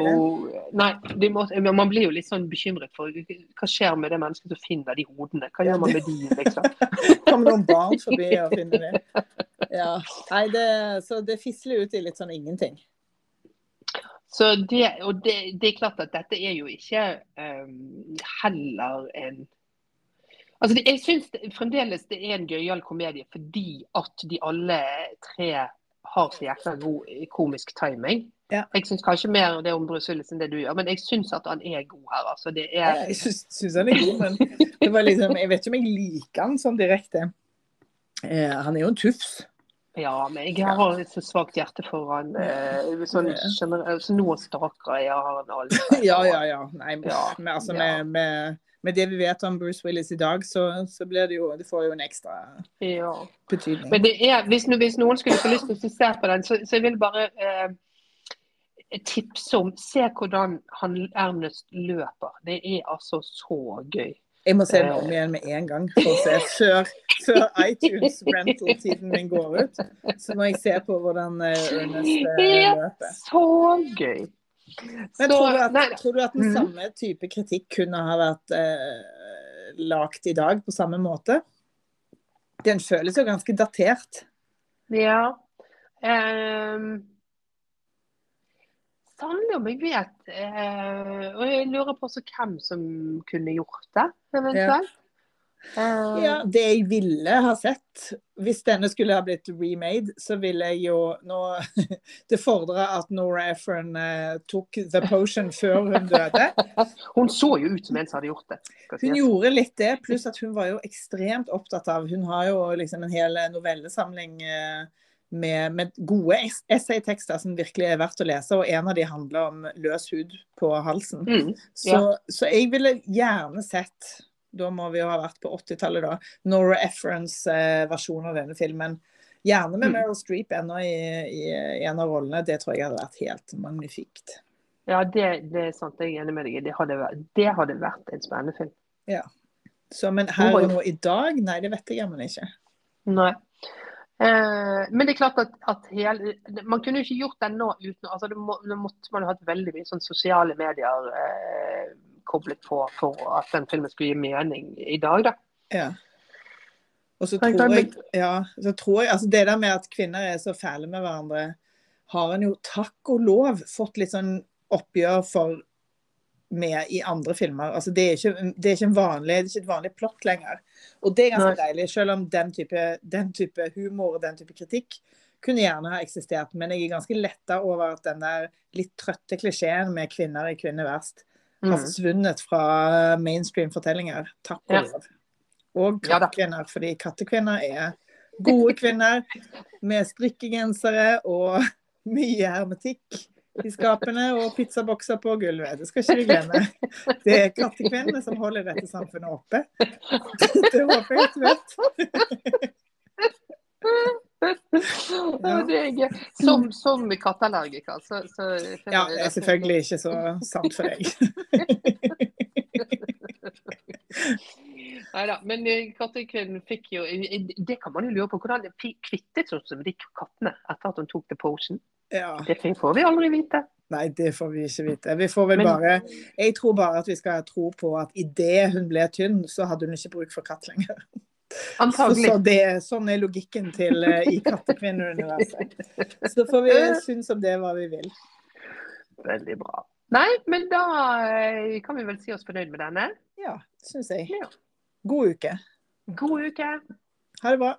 Nei, de måtte, man blir jo litt sånn bekymret for hva skjer med det mennesket som finner de hodene? Hva Ja, gjør man med de, liksom? Kommer noen barn forbi og finner det. Ja. Nei, det, så det fisler ut i litt sånn ingenting. Så det, og det, det er klart at dette er jo ikke um, heller en Altså, det, Jeg syns fremdeles det er en gøyal komedie fordi at de alle tre har så jækla god komisk timing. Ja. Jeg syns kanskje mer det om Bruce Willis enn det du gjør, men jeg syns at han er god her. altså. Det er Jeg syns han er god, men det var liksom, jeg vet ikke om jeg liker han sånn direkte. Eh, han er jo en tufs. Ja, men jeg har et så svakt hjerte for han. Eh, sånn, skjønner, så nå stakere jeg har han alle. Ja, ja, ja. Nei, men, Ja, altså, ja. med, med, med det vi vet om Bruce Willis i dag, så, så blir det jo Det får jo en ekstra Ja. betydning. Men det er, hvis, hvis noen skulle få lyst til å se på den, så, så jeg vil bare eh, tipse om Se hvordan han Ernest løper. Det er altså så gøy. Jeg må se den Eh. om igjen med en gang, for å se før, før iTunes rental-tiden min går ut. Så må jeg se på hvordan Ernest løper. Det eh, er så gøy. Men tror du, at, nei, tror du at den Mhm. samme type kritikk kunne ha vært eh, lagt i dag på samme måte? Den føles jo ganske datert. Ja. Um, Sannelig om jeg vet. Uh, og jeg lurer på også hvem som kunne gjort det, eventuelt. Eh, Ja, det jeg ville ha sett, hvis denne skulle ha blitt remade, så ville jeg jo nå Det fordrer at Nora Ephron eh, tok The Potion før hun døde. Hun så jo ut som en som hadde gjort det. Hun gjorde litt det, pluss at hun var jo ekstremt opptatt av Hun har jo liksom en hel novellesamling eh, med, med gode essaytekster som virkelig er verdt å lese, og en av de handler om løs hud på halsen. Mm, Så, så jeg ville gjerne sett da må vi jo ha vært på 80-tallet, da. Nora Ephron eh, versjon av denne filmen. Gjerne med Mm. Meryl Streep ennå i, i, i en av rollene. Det tror jeg hadde vært helt magnifikt. ja, det, det er sant. Jeg er enig med deg. Det hadde, vært- det hadde vært en spennende film. Ja. Så, men her og nå i dag, nei, det vet jeg jammen ikke. Nei. Eh, men det er klart at, at hele, man kunne jo ikke gjort den nå uten altså det må, det måtte man jo hatt veldig mye sånn sosiale medier eh, koblet på for at den filmen skulle gi mening i dag, da. Ja. Og så tror jeg, ja, så tror jeg altså Det der med at kvinner er så fæle med hverandre, har en jo takk og lov fått litt sånn oppgjør for med i andre filmer. Altså det, er ikke, det, er ikke en vanlig, det er ikke et vanlig plott lenger. Og det er ganske Nei. deilig, selv om den type, den type humor og den type kritikk kunne gjerne ha eksistert. Men jeg er ganske letta over at den der litt trøtte klisjeen med kvinner i kvinner verst har Mm. forsvunnet fra mainstream-fortellinger. Takk og lov. Og kattekvinner, fordi kattekvinner er gode kvinner med strikkegensere og mye hermetikk i skapene og pizzabokser på gulvet. Det skal ikke vi glemme. Det er kattekvinnene som holder dette samfunnet oppe. Det håper jeg at du vet. Gøy. Som, som katteallergiker, så, så Ja, det er selvfølgelig ikke så sant for deg. Nei da. Men eh, kattekvinnen fikk jo Det kan man jo lure på. Hvordan de kvittet sånn som de kattene etter at hun tok The Potion. Ja. Det får vi aldri vite. Nei, det får vi ikke vite. Vi får vel Men- bare Jeg tror bare at vi skal tro på at idet hun ble tynn, så hadde hun ikke bruk for katt lenger. Så, Antagelig. så det, sånn er logikken til uh, i Kattekvinneuniverset. Så får vi synes om det hva vi vil. Veldig bra. Nei, men da eh, kan vi vel si oss fornøyd med denne. Ja, syns jeg. Ja. God uke. God uke. Ha det bra.